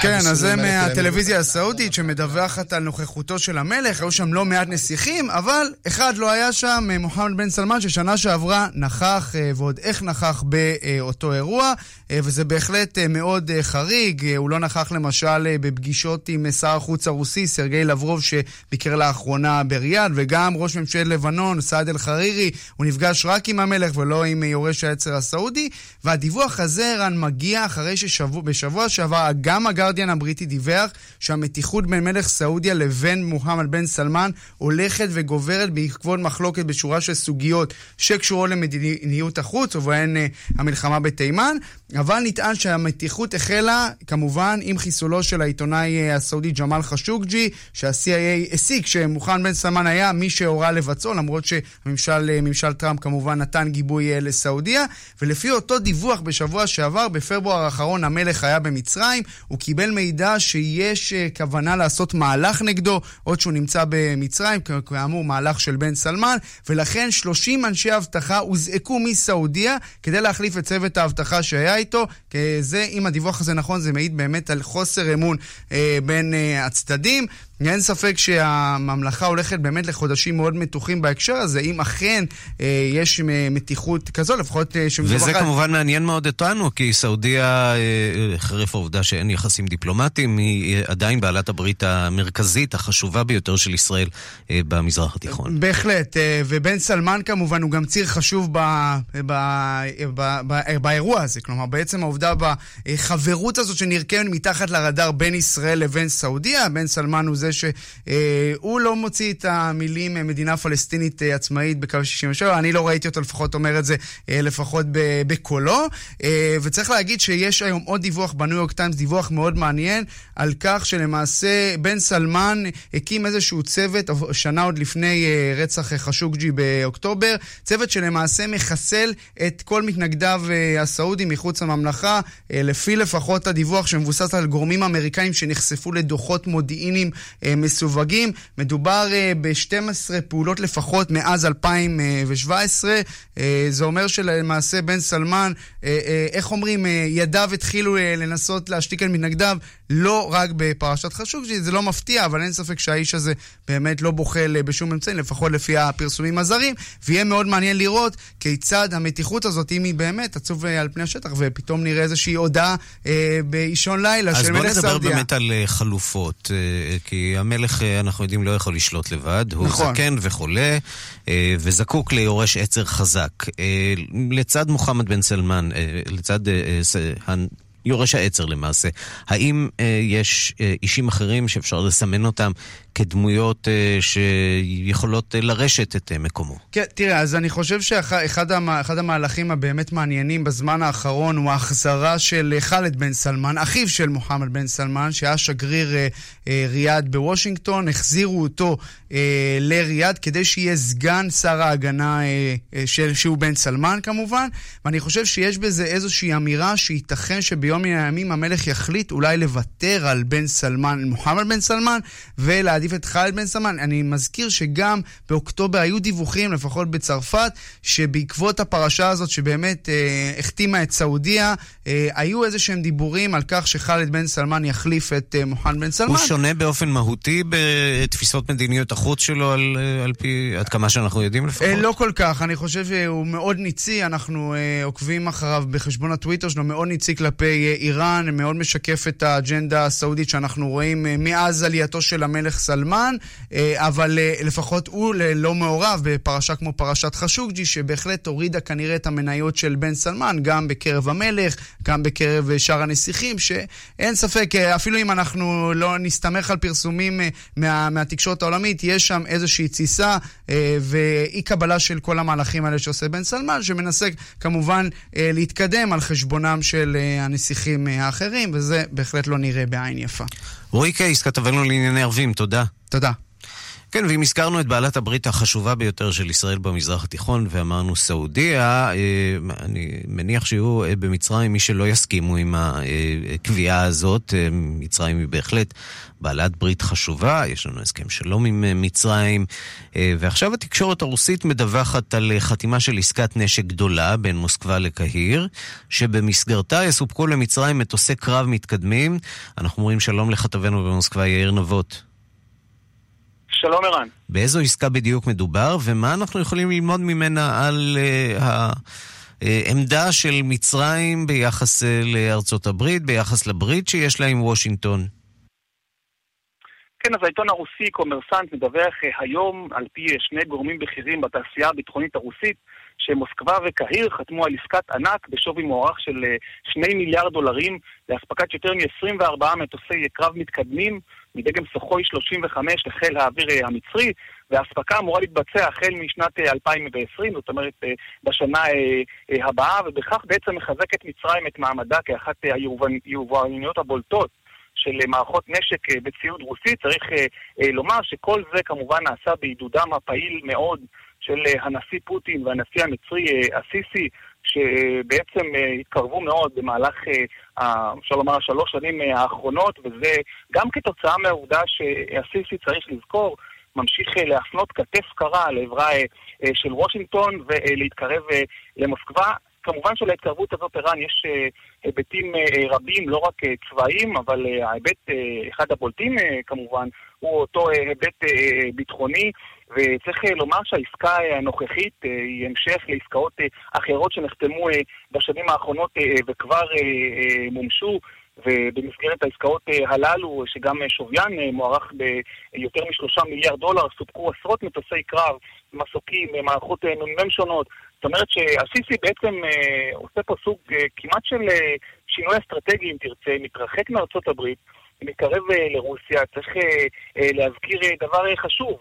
כן, אז זה מהטלוויזיה הסעודית שמדווחת על נוכחותו של המלך, היו שם לא מעט נסיכים, אבל אחד לא היה שם, מוחמד בן סלמן, ששנה שעברה נכח, אה, ועוד איך נכח באותו אירוע, אה, וזה בהחלט אה, מאוד חריג. הוא לא נכח למשל בפגישות עם שר החוץ הרוסי, סרגי לברוב, שביקר לאחרונה בריאד, וגם ראש ממשלת לבנון, סעד אל-חרירי, הוא נפגש רק עם המלך ולא עם יורש העצר הסעודי, והדיווח הזה, טהרן מגיע אחרי שבשבוע שעבר גם הגרדיאן הבריטי דיווח שהמתיחות בין מלך סעודיה לבין מוחמד בן סלמן הולכת וגוברת בעקבות מחלוקת בשורה של סוגיות שקשורות למדיניות החוץ, ובהן uh, המלחמה בתימן, אבל נטען שהמתיחות החלה כמובן עם חיסולו של העיתונאי uh, הסעודי ג'מאל חשוקג'י, שה-CIA הסיק שמוחמד בן סלמן היה מי שהורה לבצעו, למרות שממשל uh, טראמפ כמובן נתן גיבוי uh, לסעודיה, ולפי אותו דיווח בשבוע שעבר, בפברואר האחרון המלך היה במצרים, הוא קיבל מידע שיש uh, כוונה לעשות מהלך נגדו, עוד שהוא נמצא במצרים, כאמור מהלך של בן סלמן, ולכן 30 אנשי אבטחה הוזעקו מסעודיה כדי להחליף את צוות האבטחה שהיה איתו. זה, אם הדיווח הזה נכון, זה מעיד באמת על חוסר אמון אה, בין אה, הצדדים. אין ספק שהממלכה הולכת באמת לחודשים מאוד מתוחים בהקשר הזה, אם אכן אה, יש מתיחות כזו, לפחות אה, שמדובר... וזה על... כמובן מעניין מאוד אותנו, כי סעודיה, אה, חרף העובדה שאין יחסים דיפלומטיים, היא אה, עדיין בעלת הברית המרכזית, החשובה ביותר של ישראל אה, במזרח התיכון. בהחלט, אה, ובן סלמן כמובן הוא גם ציר חשוב ב, ב, ב, ב, באירוע הזה, כלומר בעצם העובדה בחברות הזאת שנרקמת מתחת לרדאר בין ישראל לבין סעודיה, בן סלמן הוא זה שהוא לא מוציא את המילים אה, מדינה פלסטינית אה, עצמאית בקו 67, אני לא ראיתי אותו לפחות אומר את זה אה, לפחות בקולו. וצריך להגיד שיש היום עוד דיווח בניו יורק טיימס, דיווח מאוד מעניין, על כך שלמעשה בן סלמן הקים איזשהו צוות, שנה עוד לפני רצח חשוקג'י באוקטובר, צוות שלמעשה מחסל את כל מתנגדיו הסעודים מחוץ לממלכה, לפי לפחות הדיווח שמבוסס על גורמים אמריקאים שנחשפו לדוחות מודיעיניים אה, מסווגים. מדובר אה, ב-12 פעולות לפחות מאז 2017. אה, זה אומר שלמעשה בן סלמן, איך אומרים, ידיו התחילו לנסות להשתיק על מתנגדיו, לא רק בפרשת חשוקג'י, זה לא מפתיע, אבל אין ספק שהאיש הזה באמת לא בוחל בשום אמצעים, לפחות לפי הפרסומים הזרים, ויהיה מאוד מעניין לראות כיצד המתיחות הזאת, אם היא באמת עצוב על פני השטח, ופתאום נראה איזושהי הודעה אה, באישון לילה של מלך סעודיה. אז בוא נדבר באמת על חלופות, אה, כי המלך, אה, אנחנו יודעים, לא יכול לשלוט לבד. הוא נכון. זקן וחולה, אה, וזקוק ליורש עצר חזק. אה, לצד מוחמד בן סלמן, לצד יורש העצר למעשה. האם אה, יש אה, אישים אחרים שאפשר לסמן אותם כדמויות אה, שיכולות אה, לרשת את אה, מקומו? כן, תראה, אז אני חושב שאחד המה, המהלכים הבאמת מעניינים בזמן האחרון הוא ההחזרה של ח'אלד בן סלמן, אחיו של מוחמד בן סלמן, שהיה שגריר ריאד בוושינגטון. החזירו אותו לריאד כדי שיהיה סגן שר ההגנה של, שהוא בן סלמן כמובן, ואני חושב שיש בזה איזושהי אמירה שייתכן שביום... ביום מן הימים המלך יחליט אולי לוותר על בן סלמן, מוחמד בן סלמן, ולהעדיף את חאלד בן סלמן. אני מזכיר שגם באוקטובר היו דיווחים, לפחות בצרפת, שבעקבות הפרשה הזאת שבאמת אה, החתימה את סעודיה, אה, היו איזה שהם דיבורים על כך שחאלד בן סלמן יחליף את אה, מוחמד בן סלמן. הוא שונה באופן מהותי בתפיסות מדיניות החוץ שלו, על, אה, על פי, עד כמה שאנחנו יודעים לפחות? אה, לא כל כך, אני חושב שהוא מאוד ניצי, אנחנו אה, עוקבים אחריו בחשבון הטוויטר שלו, מאוד ניצי כלפי איראן, מאוד משקף את האג'נדה הסעודית שאנחנו רואים אה, מאז עלייתו של המלך סלמן, אה, אבל אה, לפחות הוא לא מעורב בפרשה כמו פרשת חשוקג'י, שבהחלט הורידה כנראה את המניות של בן סלמן, גם בקרב המלך, גם בקרב שאר הנסיכים, שאין ספק, אפילו אם אנחנו לא נסתמך על פרסומים מה, מהתקשורת העולמית, יש שם איזושהי תסיסה ואי קבלה של כל המהלכים האלה שעושה בן סלמן, שמנסה כמובן להתקדם על חשבונם של. הנסיכים האחרים, וזה בהחלט לא נראה בעין יפה. רועי קייס, כתבנו לענייני ערבים, תודה. תודה. כן, ואם הזכרנו את בעלת הברית החשובה ביותר של ישראל במזרח התיכון, ואמרנו סעודיה, אה, אני מניח שיהיו אה, במצרים מי שלא יסכימו עם הקביעה הזאת. אה, מצרים היא בהחלט בעלת ברית חשובה, יש לנו הסכם שלום עם מצרים, ועכשיו התקשורת הרוסית מדווחת על חתימה של עסקת נשק גדולה בין מוסקבה לקהיר, שבמסגרתה יסופקו למצרים מטוסי קרב מתקדמים. אנחנו אומרים שלום לכתבנו במוסקבה, יאיר נבות. שלום ערן. באיזו עסקה בדיוק מדובר, ומה אנחנו יכולים ללמוד ממנה על uh, העמדה של מצרים ביחס uh, לארצות הברית, ביחס לברית שיש לה עם וושינגטון? כן, אז העיתון הרוסי קומרסנט מדווח uh, היום, על פי שני גורמים בכירים בתעשייה הביטחונית הרוסית, שמוסקבה וקהיר חתמו על עסקת ענק בשווי מוערך של 2 מיליארד דולרים לאספקת יותר מ-24 מטוסי קרב מתקדמים מדגם סוחוי 35 לחיל האוויר המצרי, והאספקה אמורה להתבצע החל משנת 2020, זאת אומרת בשנה הבאה, ובכך בעצם מחזקת מצרים את מעמדה כאחת היבואניות הבולטות של מערכות נשק בציוד רוסי. צריך לומר שכל זה כמובן נעשה בעידודם הפעיל מאוד של הנשיא פוטין והנשיא המצרי הסיסי, שבעצם התקרבו מאוד במהלך, אפשר לומר, השלוש שנים האחרונות, וזה גם כתוצאה מהעובדה שהסיסי, צריך לזכור, ממשיך להפנות כתף קרה לעברה של וושינגטון ולהתקרב למוסקבה. כמובן שלהתקרבות הזאת, ערן, יש היבטים רבים, לא רק צבאיים, אבל ההיבט, אחד הבולטים כמובן, הוא אותו היבט ביטחוני. וצריך לומר שהעסקה הנוכחית היא המשך לעסקאות אחרות שנחתמו בשנים האחרונות וכבר מומשו. ובמסגרת העסקאות הללו, שגם שוויין מוערך ביותר משלושה מיליארד דולר, סופקו עשרות מטוסי קרב, מסוקים, מערכות נ"מ שונות. זאת אומרת שהסיסי בעצם עושה פה סוג כמעט של שינוי אסטרטגי, אם תרצה, מתרחק מארצות הברית, מתקרב לרוסיה. צריך להזכיר דבר חשוב.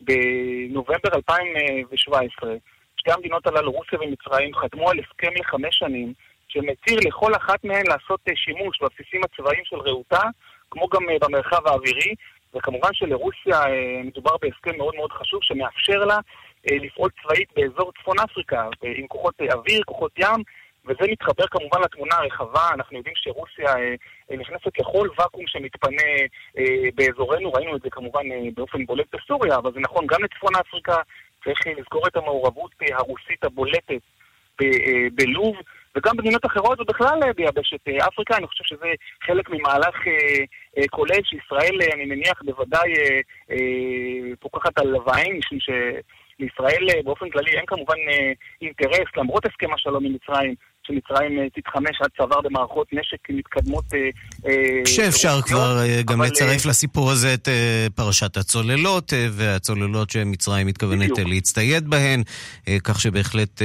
בנובמבר 2017, שתי המדינות הללו, רוסיה ומצרים, חתמו על הסכם לחמש שנים, שמתיר לכל אחת מהן לעשות שימוש בבסיסים הצבאיים של רעותה, כמו גם במרחב האווירי, וכמובן שלרוסיה מדובר בהסכם מאוד מאוד חשוב, שמאפשר לה לפעול צבאית באזור צפון אפריקה, עם כוחות אוויר, כוחות ים, וזה מתחבר כמובן לתמונה הרחבה, אנחנו יודעים שרוסיה נכנסת לכל ואקום שמתפנה באזורנו, ראינו את זה כמובן באופן בולט בסוריה, אבל זה נכון גם לצפון אפריקה, צריך לזכור את המעורבות הרוסית הבולטת בלוב, וגם במדינות אחרות ובכלל ביבשת אפריקה, אני חושב שזה חלק ממהלך כולל שישראל, אני מניח, בוודאי פוקחת על לוויים, משום ש... לישראל באופן כללי אין כמובן אינטרס, למרות הסכם השלום עם מצרים, שמצרים תתחמש עד צוואר במערכות נשק מתקדמות. שאפשר כבר גם לצרף לסיפור הזה את פרשת הצוללות, והצוללות שמצרים מתכוונת להצטייד בהן, כך שבהחלט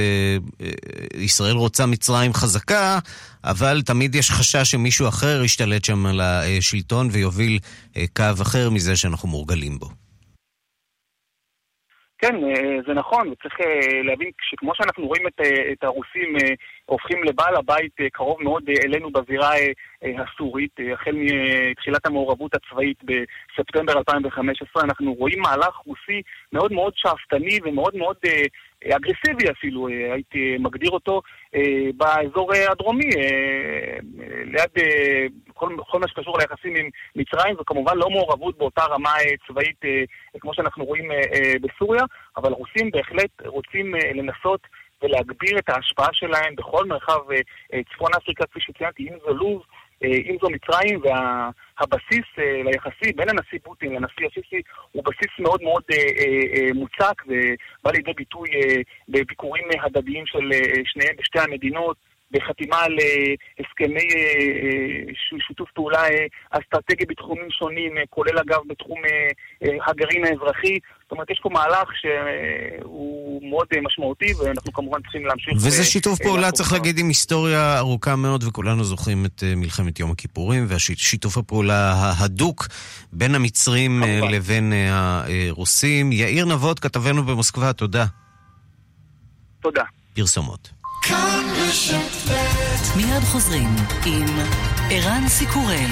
ישראל רוצה מצרים חזקה, אבל תמיד יש חשש שמישהו אחר ישתלט שם על השלטון ויוביל קו אחר מזה שאנחנו מורגלים בו. כן, זה נכון, וצריך להבין שכמו שאנחנו רואים את, את הרוסים הופכים לבעל הבית קרוב מאוד אלינו בזירה הסורית, החל מתחילת המעורבות הצבאית בספטמבר 2015, אנחנו רואים מהלך רוסי מאוד מאוד שאפתני ומאוד מאוד אגרסיבי אפילו, הייתי מגדיר אותו, באזור הדרומי, ליד כל, כל מה שקשור ליחסים עם מצרים, וכמובן לא מעורבות באותה רמה צבאית כמו שאנחנו רואים בסוריה, אבל הרוסים בהחלט רוצים לנסות ולהגביר את ההשפעה שלהם בכל מרחב צפון אפריקה, כפי שציינתי, אם זו לוב, אם זו מצרים, והבסיס ליחסי בין הנשיא פוטין לנשיא הסיסי הוא בסיס מאוד מאוד מוצק ובא לידי ביטוי בביקורים הדדיים של שניהם בשתי המדינות. בחתימה על הסכמי שיתוף פעולה אסטרטגי בתחומים שונים, כולל אגב בתחום הגרעין האזרחי. זאת אומרת, יש פה מהלך שהוא מאוד משמעותי, ואנחנו כמובן צריכים להמשיך... וזה שיתוף פעולה, צריך להגיד, עם היסטוריה ארוכה מאוד, וכולנו זוכרים את מלחמת יום הכיפורים, והשיתוף הפעולה ההדוק בין המצרים לבין הרוסים. יאיר נבות, כתבנו במוסקבה, תודה. תודה. פרסומות. מיד חוזרים עם ערן סיקורל.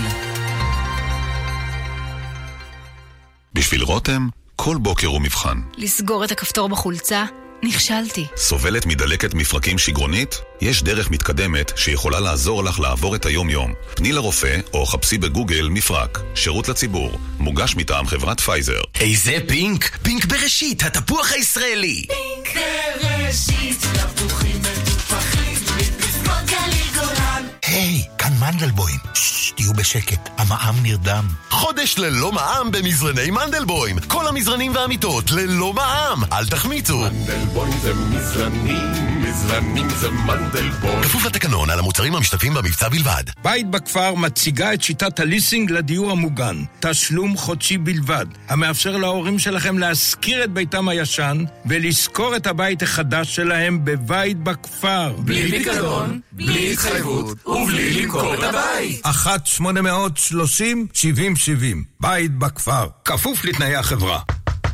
בשביל רותם, כל בוקר הוא מבחן. לסגור את הכפתור בחולצה? נכשלתי. סובלת מדלקת מפרקים שגרונית? יש דרך מתקדמת שיכולה לעזור לך לעבור את היום-יום. פני לרופא או חפשי בגוגל מפרק. שירות לציבור. מוגש מטעם חברת פייזר. איזה פינק? פינק בראשית, התפוח הישראלי! פינק בראשית, תפוחים גולן. היי, כאן מנדלבוים. ששש, תהיו בשקט, המע"מ נרדם. חודש ללא מע"מ במזרני מנדלבוים. כל המזרנים והמיטות ללא מע"מ. אל תחמיצו. מנדלבוים זה מזרנים גזלנים זה מנדלבוים. כפוף לתקנון על המוצרים המשתתפים במבצע בלבד. בית בכפר מציגה את שיטת הליסינג לדיור המוגן. תשלום חודשי בלבד, המאפשר להורים שלכם להשכיר את ביתם הישן ולשכור את הבית החדש שלהם בבית בכפר. בלי פיקדון, בלי התחייבות ובלי למכור את הבית. 1-830-7070, בית בכפר, כפוף לתנאי החברה.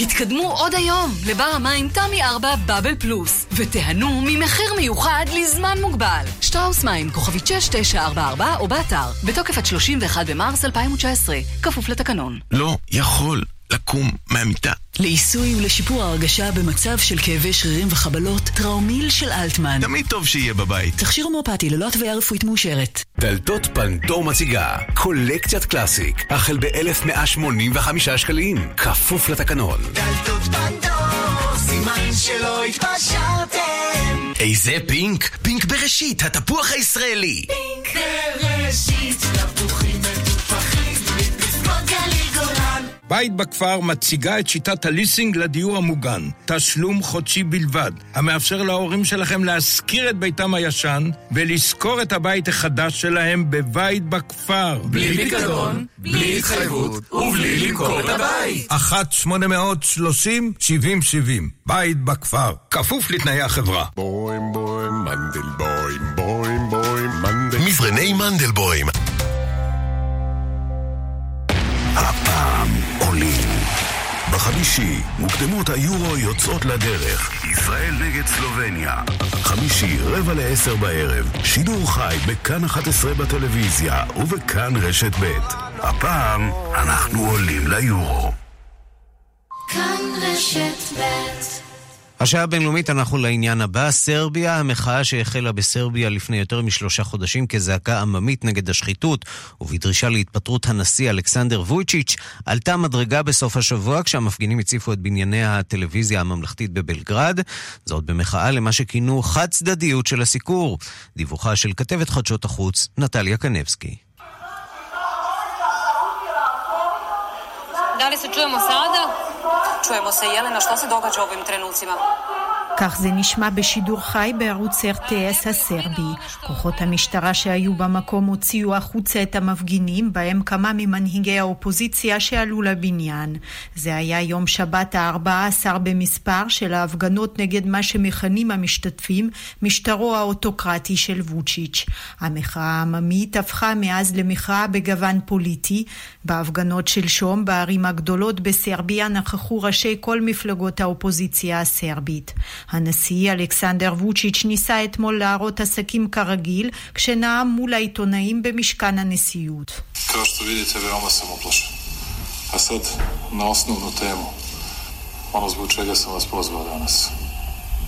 התקדמו עוד היום לבר המים תמי 4 בבל פלוס ותיהנו ממחיר מיוחד לזמן מוגבל. שטראוס מים, כוכבית 6944 או באתר, בתוקף עד 31 במרס 2019, כפוף לתקנון. לא יכול לקום מהמיטה. לעיסוי ולשיפור ההרגשה במצב של כאבי שרירים וחבלות, טראומיל של אלטמן. תמיד טוב שיהיה בבית. תכשיר הומאופתי ללא התוויה רפואית מאושרת. דלתות פנדור מציגה קולקציית Classic, החל ב-1185 שקלים, כפוף לתקנון. דלתות פנדור, סימן שלא התפשרתם. איזה פינק? פינק בראשית, התפוח הישראלי. פינק בראשית, תפוחים גולן. בית בכפר מציגה את שיטת הליסינג לדיור המוגן. תשלום חודשי בלבד, המאפשר להורים שלכם להשכיר את ביתם הישן ולשכור את הבית החדש שלהם בבית בכפר. בלי פיקדון, בלי התחייבות ובלי למכור את הבית. 1-830-7070, בית בכפר, כפוף לתנאי החברה. בוים בוים מנדלבוים, בוים בוים מנדלבוים. מזרני מנדלבוים. הפעם עולים. בחמישי, מוקדמות היורו יוצאות לדרך. ישראל נגד סלובניה. חמישי, רבע לעשר בערב. שידור חי בכאן 11 בטלוויזיה ובכאן רשת ב'. הפעם אנחנו עולים ליורו. כאן רשת ב' השעה הבינלאומית, אנחנו לעניין הבא. סרביה, המחאה שהחלה בסרביה לפני יותר משלושה חודשים כזעקה עממית נגד השחיתות ובדרישה להתפטרות הנשיא אלכסנדר וויצ'יץ', עלתה מדרגה בסוף השבוע כשהמפגינים הציפו את בנייני הטלוויזיה הממלכתית בבלגרד, זאת במחאה למה שכינו חד צדדיות של הסיקור. דיווחה של כתבת חדשות החוץ, נטליה קנבסקי. Da li se čujemo sada? Čujemo se, Jelena, šta se događa u ovim trenucima? כך זה נשמע בשידור חי בערוץ RTS הסרבי. כוחות המשטרה שהיו במקום הוציאו החוצה את המפגינים, בהם כמה ממנהיגי האופוזיציה שעלו לבניין. זה היה יום שבת ה-14 במספר של ההפגנות נגד מה שמכנים המשתתפים משטרו האוטוקרטי של ווצ'יץ'. המחאה העממית הפכה מאז למחאה בגוון פוליטי. בהפגנות שלשום בערים הגדולות בסרביה נכחו ראשי כל מפלגות האופוזיציה הסרבית. הנשיא אלכסנדר ווצ'יץ' ניסה אתמול להראות עסקים כרגיל, כשנאם מול העיתונאים במשכן הנשיאות.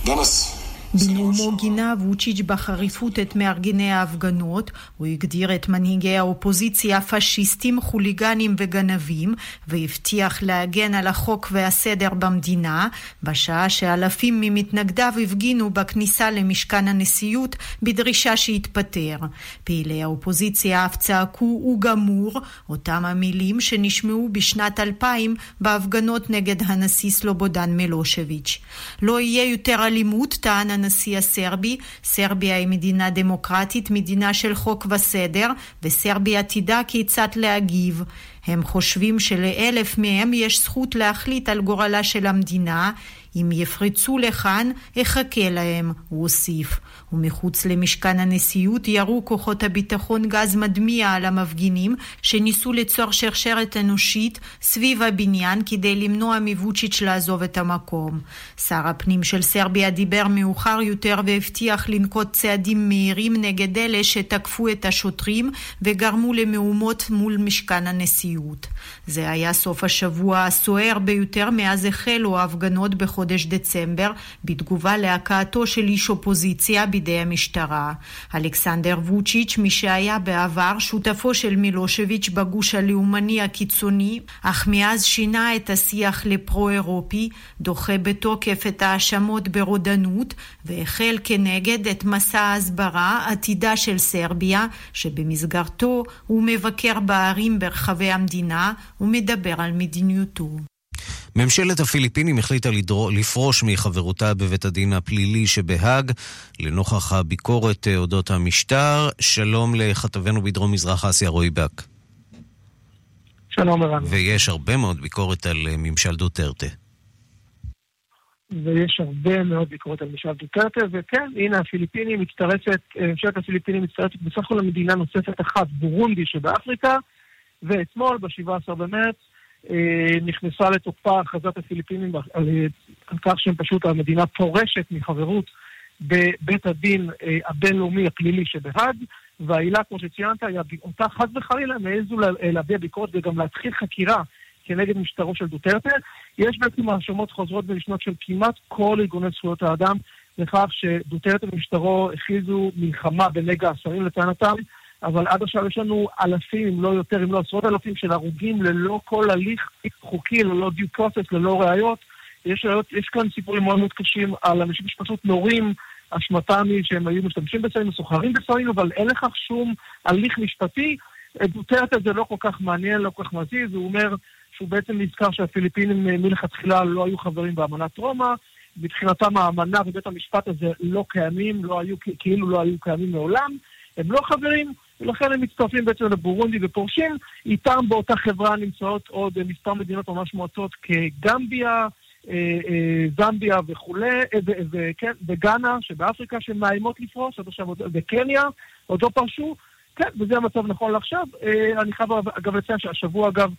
Danas. בנאומו גינה ווצ'יץ' בחריפות את מארגני ההפגנות, הוא הגדיר את מנהיגי האופוזיציה פשיסטים, חוליגנים וגנבים, והבטיח להגן על החוק והסדר במדינה, בשעה שאלפים ממתנגדיו הפגינו בכניסה למשכן הנשיאות בדרישה שיתפטר. פעילי האופוזיציה אף צעקו "הוא גמור", אותם המילים שנשמעו בשנת 2000 בהפגנות נגד הנשיא סלובודן מלושביץ'. לא יהיה יותר אלימות, טען הנשיא הסרבי, סרביה היא מדינה דמוקרטית, מדינה של חוק וסדר, וסרביה תדע כיצד להגיב. הם חושבים שלאלף מהם יש זכות להחליט על גורלה של המדינה. אם יפרצו לכאן, אחכה להם, הוא הוסיף. ומחוץ למשכן הנשיאות ירו כוחות הביטחון גז מדמיע על המפגינים שניסו ליצור שרשרת אנושית סביב הבניין כדי למנוע מווצ'יץ' לעזוב את המקום. שר הפנים של סרביה דיבר מאוחר יותר והבטיח לנקוט צעדים מהירים נגד אלה שתקפו את השוטרים וגרמו למהומות מול משכן הנשיאות. זה היה סוף השבוע הסוער ביותר מאז החלו ההפגנות בחודש דצמבר, בתגובה להכאתו של איש אופוזיציה בידי המשטרה. אלכסנדר ווצ'יץ', מי שהיה בעבר שותפו של מילושביץ' בגוש הלאומני הקיצוני, אך מאז שינה את השיח לפרו-אירופי, דוחה בתוקף את ההאשמות ברודנות, והחל כנגד את מסע ההסברה עתידה של סרביה, שבמסגרתו הוא מבקר בערים ברחבי המדינה ומדבר על מדיניותו. ממשלת הפיליפינים החליטה לדרו, לפרוש מחברותה בבית הדין הפלילי שבהאג לנוכח הביקורת אודות המשטר. שלום לכתבנו בדרום מזרח אסיה רועי בק. שלום ערן. ויש הרבה מאוד ביקורת על ממשל דוטרטה. ויש הרבה מאוד ביקורת על ממשל דוטרטה, וכן, הנה הפיליפינים מצטרפת, ממשלת הפיליפינים מצטרפת בסך הכל למדינה נוספת אחת, בורונדי שבאפריקה, ואתמול, ב-17 במרץ, נכנסה לתוקפה הכרזת הפיליפינים על, על כך שהם פשוט, המדינה פורשת מחברות בבית הדין הבינלאומי הפלילי שבהאג, והעילה, כמו שציינת, היא אותה חס וחלילה מעזו להביע ביקורת וגם להתחיל חקירה כנגד משטרו של דוטרטה. יש בעצם האשמות חוזרות ונשנות של כמעט כל ארגוני זכויות האדם לכך שדוטרטה ומשטרו הכריזו מלחמה בנגע השרים לטענתם, אבל עד עכשיו יש לנו אלפים, אם לא יותר, אם לא עשרות אלפים של הרוגים ללא כל הליך חוקי, ללא דיו פרוסס, ללא ראיות. יש, יש כאן סיפורים מאוד מאוד קשים על אנשים שפשוט נורים, אשמתם היא שהם היו משתמשים בסמים, מסוחרים בסמים, אבל אין לכך שום הליך משפטי. דוטרטה זה לא כל כך מעניין, לא כל כך מזיז, הוא אומר שהוא בעצם נזכר שהפיליפינים מלכתחילה לא היו חברים באמנת רומא, מבחינתם האמנה ובית המשפט הזה לא קיימים, לא היו, כאילו לא היו קיימים מעולם, הם לא חברים, ולכן הם מצטרפים בעצם לבורונדי ופורשים. איתם באותה חברה נמצאות עוד מספר מדינות ממש מועצות כגמביה, זמביה וכולי, וכן, וגאנה שבאפריקה שמאיימות לפרוש, עד עכשיו, וקניה, עוד לא פרשו. כן, וזה המצב נכון לעכשיו. אני חייב אגב לציין שהשבוע אגב,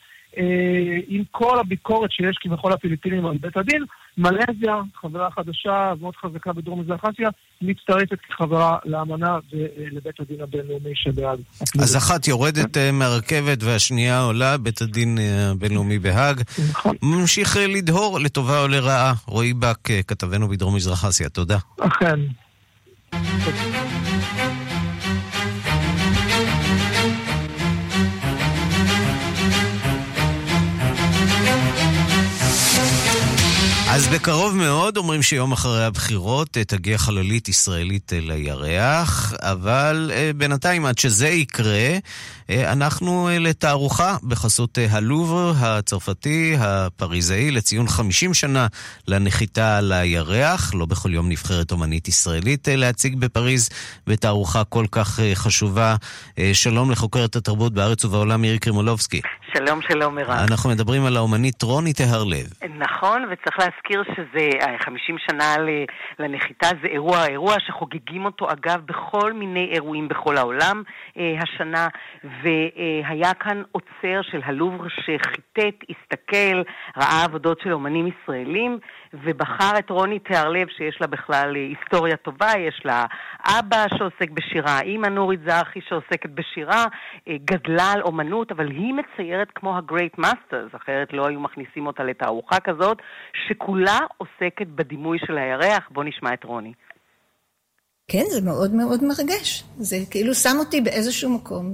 עם כל הביקורת שיש כביכול הפיליפינים על בית הדין, מלזיה, חברה חדשה מאוד חזקה בדרום מזרח אסיה, מצטרפת כחברה לאמנה ולבית הדין הבינלאומי שבהאג. אז אחת יורדת מהרכבת והשנייה עולה, בית הדין הבינלאומי בהאג. נכון. ממשיך לדהור לטובה או לרעה. רועי בק, כתבנו בדרום מזרח אסיה, תודה. אכן. אז בקרוב מאוד אומרים שיום אחרי הבחירות תגיע חללית ישראלית לירח, אבל בינתיים עד שזה יקרה, אנחנו לתערוכה בחסות הלובר הצרפתי הפריזאי לציון 50 שנה לנחיתה על הירח. לא בכל יום נבחרת אומנית ישראלית להציג בפריז בתערוכה כל כך חשובה. שלום לחוקרת התרבות בארץ ובעולם מירי קרימולובסקי. שלום, שלום, מירב. אנחנו מדברים על האומנית רוני טהרלב. נכון, וצריך להזכיר שזה 50 שנה לנחיתה, זה אירוע, אירוע שחוגגים אותו אגב בכל מיני אירועים בכל העולם אה, השנה, והיה כאן עוצר של הלובר שחיטט, הסתכל, ראה עבודות של אומנים ישראלים, ובחר את רוני תיארלב, שיש לה בכלל היסטוריה טובה, יש לה אבא שעוסק בשירה, אימא נורית זרחי שעוסקת בשירה, גדלה על אומנות, אבל היא מציירת כמו ה-Great Masters, אחרת לא היו מכניסים אותה לתערוכה כזאת, שכולה עוסקת בדימוי של הירח. בואו נשמע את רוני. כן, זה מאוד מאוד מרגש. זה כאילו שם אותי באיזשהו מקום.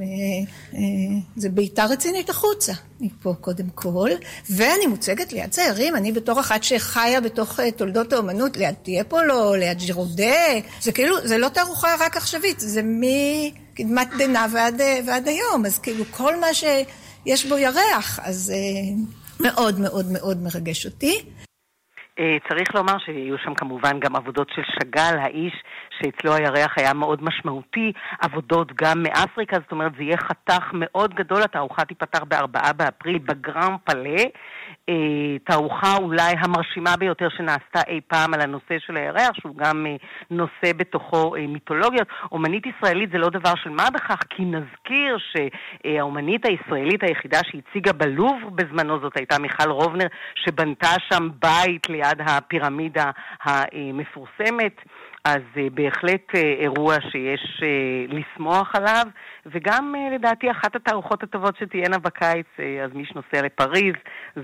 זה בעיטה רצינית החוצה, מפה קודם כל. ואני מוצגת ליד ציירים, אני בתור אחת שחיה בתוך תולדות האומנות, ליד טיאפולו, ליד ג'ירודה. זה כאילו, זה לא תערוכה רק עכשווית, זה מקדמת דנא ועד, ועד היום. אז כאילו כל מה שיש בו ירח, אז מאוד מאוד מאוד מרגש אותי. צריך לומר שיהיו שם כמובן גם עבודות של שאגאל, האיש שאצלו הירח היה מאוד משמעותי, עבודות גם מאפריקה, זאת אומרת זה יהיה חתך מאוד גדול, התערוכה תיפתח בארבעה באפריל בגרם פלה, תערוכה אולי המרשימה ביותר שנעשתה אי פעם על הנושא של הירח, שהוא גם נושא בתוכו מיתולוגיות. אומנית ישראלית זה לא דבר של מה בכך, כי נזכיר שהאומנית הישראלית היחידה שהציגה בלוב בזמנו זאת הייתה מיכל רובנר, שבנתה שם בית ליד הפירמידה המפורסמת. אז בהחלט אירוע שיש לשמוח עליו, וגם לדעתי אחת התערוכות הטובות שתהיינה בקיץ, אז מי שנוסע לפריז,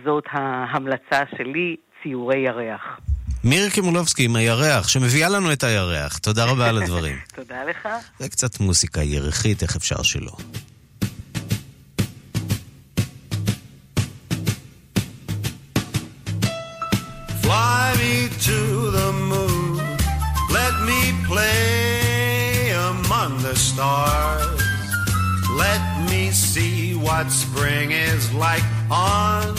זאת ההמלצה שלי, ציורי ירח. מירי קימולובסקי עם הירח, שמביאה לנו את הירח. תודה רבה על הדברים. תודה לך. זה קצת מוסיקה ירחית, איך אפשר שלא. Fly me to what spring is like on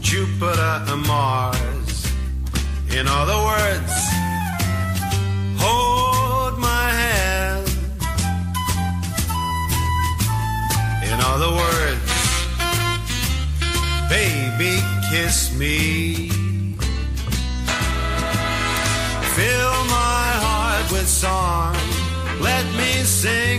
Jupiter and Mars. In other words, hold my hand. In other words, baby, kiss me. Fill my heart with song. Let me sing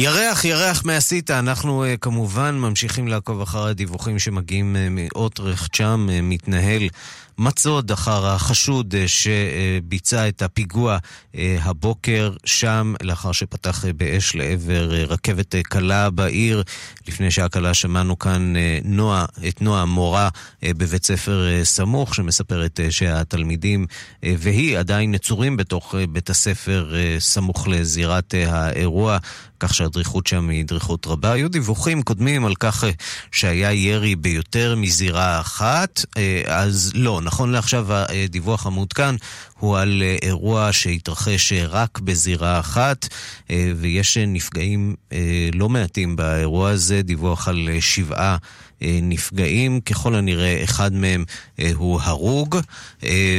ירח, ירח מהסיטה, אנחנו uh, כמובן ממשיכים לעקוב אחר הדיווחים שמגיעים uh, מאוטרכט, שם uh, מתנהל מצוד אחר החשוד uh, שביצע את הפיגוע uh, הבוקר שם, לאחר שפתח uh, באש לעבר רכבת קלה בעיר. לפני שעה קלה שמענו כאן נועה, את נועה, מורה בבית ספר סמוך, שמספרת שהתלמידים והיא עדיין נצורים בתוך בית הספר סמוך לזירת האירוע. כך שהדריכות שם היא דריכות רבה. היו דיווחים קודמים על כך אה, שהיה ירי ביותר מזירה אחת, אה, אז לא, נכון לעכשיו הדיווח המעודכן הוא על אה, אירוע שהתרחש רק בזירה אחת, ויש נפגעים לא מעטים באירוע הזה, דיווח על שבעה נפגעים, ככל הנראה אחד מהם הוא הרוג,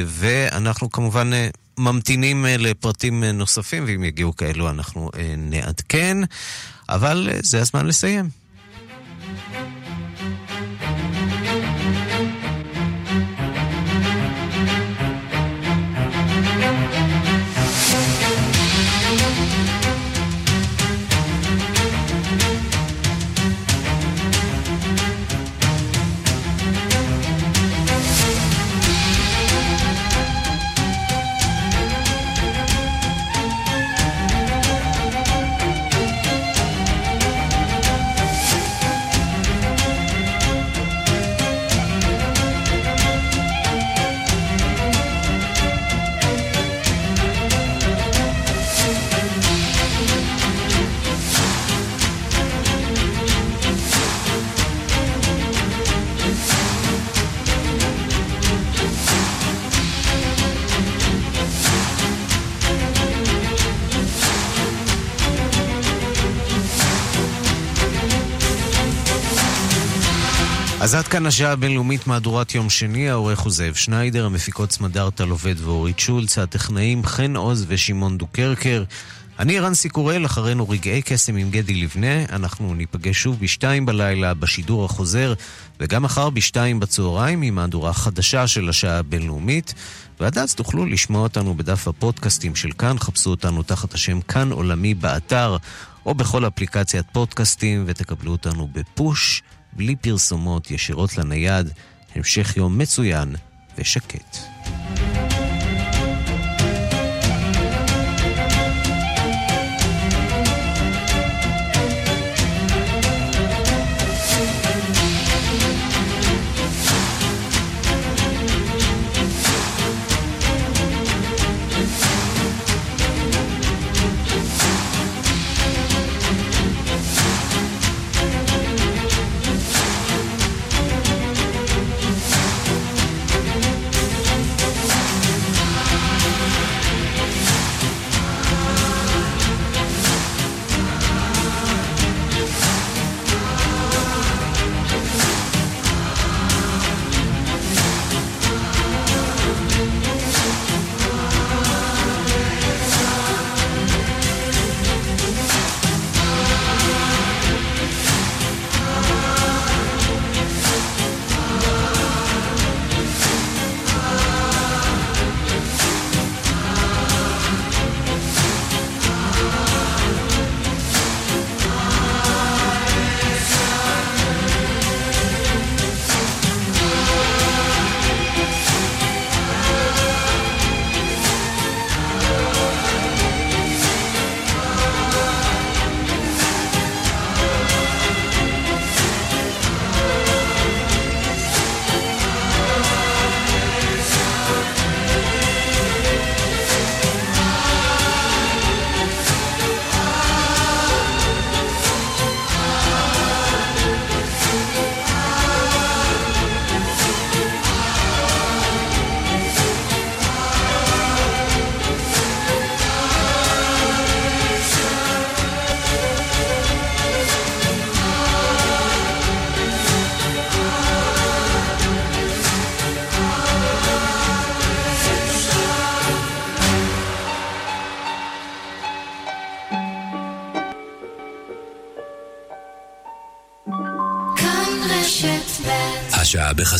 ואנחנו כמובן... ממתינים לפרטים נוספים, ואם יגיעו כאלו אנחנו נעדכן, אבל זה הזמן לסיים. אז עד כאן השעה הבינלאומית מהדורת יום שני, העורך הוא זאב שניידר, המפיקות סמדארטה לובד ואורית שולץ, הטכנאים חן עוז ושמעון דוקרקר. אני רנסי קורל, אחרינו רגעי קסם עם גדי לבנה. אנחנו ניפגש שוב בשתיים בלילה בשידור החוזר, וגם מחר בשתיים בצהריים עם מהדורה חדשה של השעה הבינלאומית. ועד אז תוכלו לשמוע אותנו בדף הפודקאסטים של כאן, חפשו אותנו תחת השם כאן עולמי באתר, או בכל אפליקציית פודקאסטים, ותקבלו אותנו בפוש, בלי פרסומות, ישירות לנייד. המשך יום מצוין ושקט.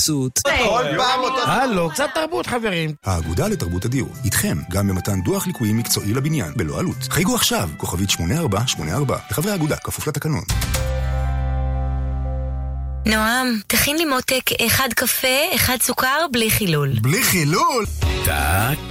בחסות. כל פעם אותו... הלו, קצת תרבות חברים. האגודה לתרבות הדיור, איתכם, גם במתן דוח ליקויים מקצועי לבניין, בלא עלות. חייגו עכשיו, כוכבית 8484, לחברי האגודה, כפוף לתקנון. נועם, תכין לי מותק אחד קפה, אחד סוכר, בלי חילול. בלי חילול?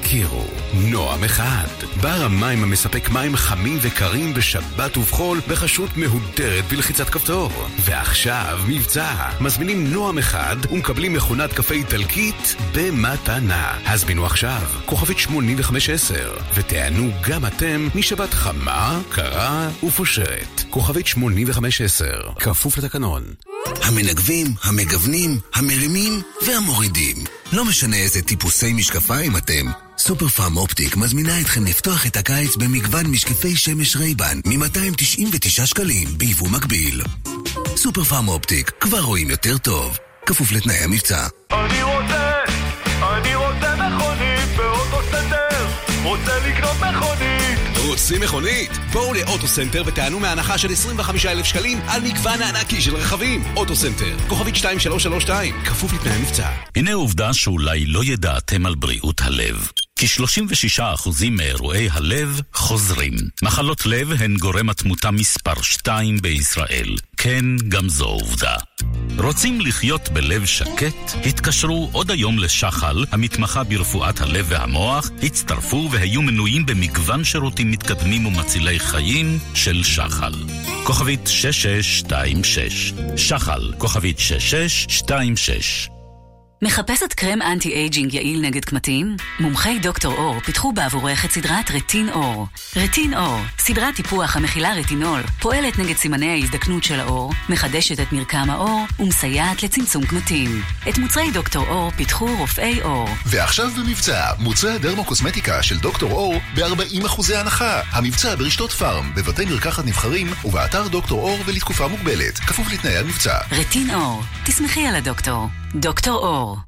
תכירו, נועם אחד. בר המים המספק מים חמים וקרים בשבת ובחול בחשות מהודרת בלחיצת כפתור. ועכשיו מבצע. מזמינים נועם אחד ומקבלים מכונת קפה איטלקית במתנה. הזמינו עכשיו, כוכבית 8510, ותענו גם אתם משבת חמה, קרה ופושרת. כוכבית 8510, כפוף לתקנון. המנגבים, המגוונים, המרימים והמורידים. לא משנה איזה טיפוסי משקפיים אתם. סופר פארם אופטיק מזמינה אתכם לפתוח את הקיץ במגוון משקפי שמש רייבן מ-299 שקלים ביבוא מקביל. סופר פארם אופטיק, כבר רואים יותר טוב. כפוף לתנאי המבצע. אני רוצה, אני רוצה מכונית באוטוסנטר, רוצה לקנות מכונית רוצים מכונית? בואו לאוטוסנטר ותענו מהנחה של 25,000 שקלים על מגוון הענקי של רכבים. אוטוסנטר, כוכבית 2332, כפוף לתנאי המבצע. הנה עובדה שאולי לא ידעתם על בריאות הלב. כ-36% מאירועי הלב חוזרים. מחלות לב הן גורם התמותה מספר 2 בישראל. כן, גם זו עובדה. רוצים לחיות בלב שקט? התקשרו עוד היום לשחל, המתמחה ברפואת הלב והמוח, הצטרפו והיו מנויים במגוון שירותים מתקדמים ומצילי חיים של שחל. כוכבית 6626 שחל, כוכבית 6626 מחפשת קרם anti-aging יעיל נגד קמטים? מומחי דוקטור אור פיתחו בעבורך את סדרת רטין אור. רטין אור, סדרת טיפוח המכילה רטינול, פועלת נגד סימני ההזדקנות של האור, מחדשת את מרקם האור ומסייעת לצמצום קמטים. את מוצרי דוקטור אור פיתחו רופאי אור. ועכשיו במבצע, מוצרי הדרמוקוסמטיקה של דוקטור אור ב-40% הנחה. המבצע ברשתות פארם, בבתי מרקחת נבחרים ובאתר דוקטור אור ולתקופה מוגבלת, כפוף לתנאי המבצע. רטין אור, תסמכי על הדוקטור. דוקטור אור.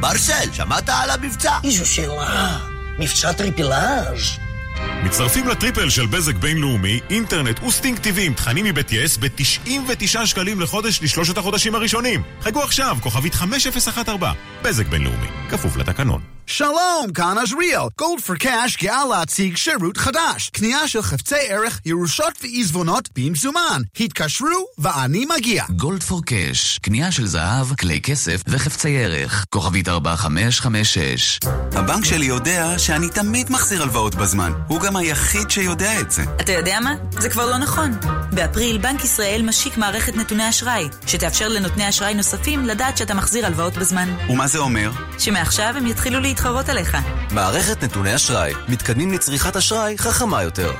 מרסל, שמעת על המבצע? איזו שאלה. מבצע טריפילאז'. מצטרפים ל triple של בזק בינלאומי, אינטרנט וסטינג TV עם תכנים מבית יס ב-99 שקלים לחודש לשלושת החודשים הראשונים. חייגו עכשיו, כוכבית 5014. בזק בינלאומי, כפוף לתקנון. שלום, כאן עזריאל. Gold for Cash גאה להציג שירות חדש. קנייה של חפצי ערך, ירושות ועיזבונות במזומן. התקשרו ואני מגיע. Gold for Cash, קנייה של זהב, כלי כסף וחפצי ערך. כוכבית 4556. הבנק שלי יודע שאני תמיד מחזיר הלוואות בזמן. הוא גם היחיד שיודע את זה. אתה יודע מה? זה כבר לא נכון. באפריל בנק ישראל משיק מערכת נתוני אשראי, שתאפשר לנותני אשראי נוספים לדעת שאתה מחזיר הלוואות בזמן. ומה זה אומר? שמעכשיו הם יתחילו להתחרות עליך. מערכת נתוני אשראי. מתקדמים לצריכת אשראי חכמה יותר.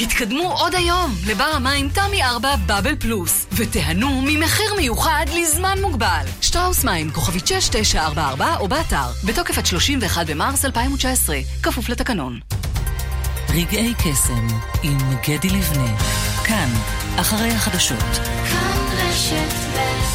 התקדמו עוד היום לבר המים תמי 4 בבל פלוס ותיהנו ממחיר מיוחד לזמן מוגבל. שטראוס מים כוכבית 6944 או באתר בתוקף עד 31 במרס 2019 כפוף לתקנון. רגעי קסם עם גדי לבנה כאן אחרי החדשות כאן רשת ב'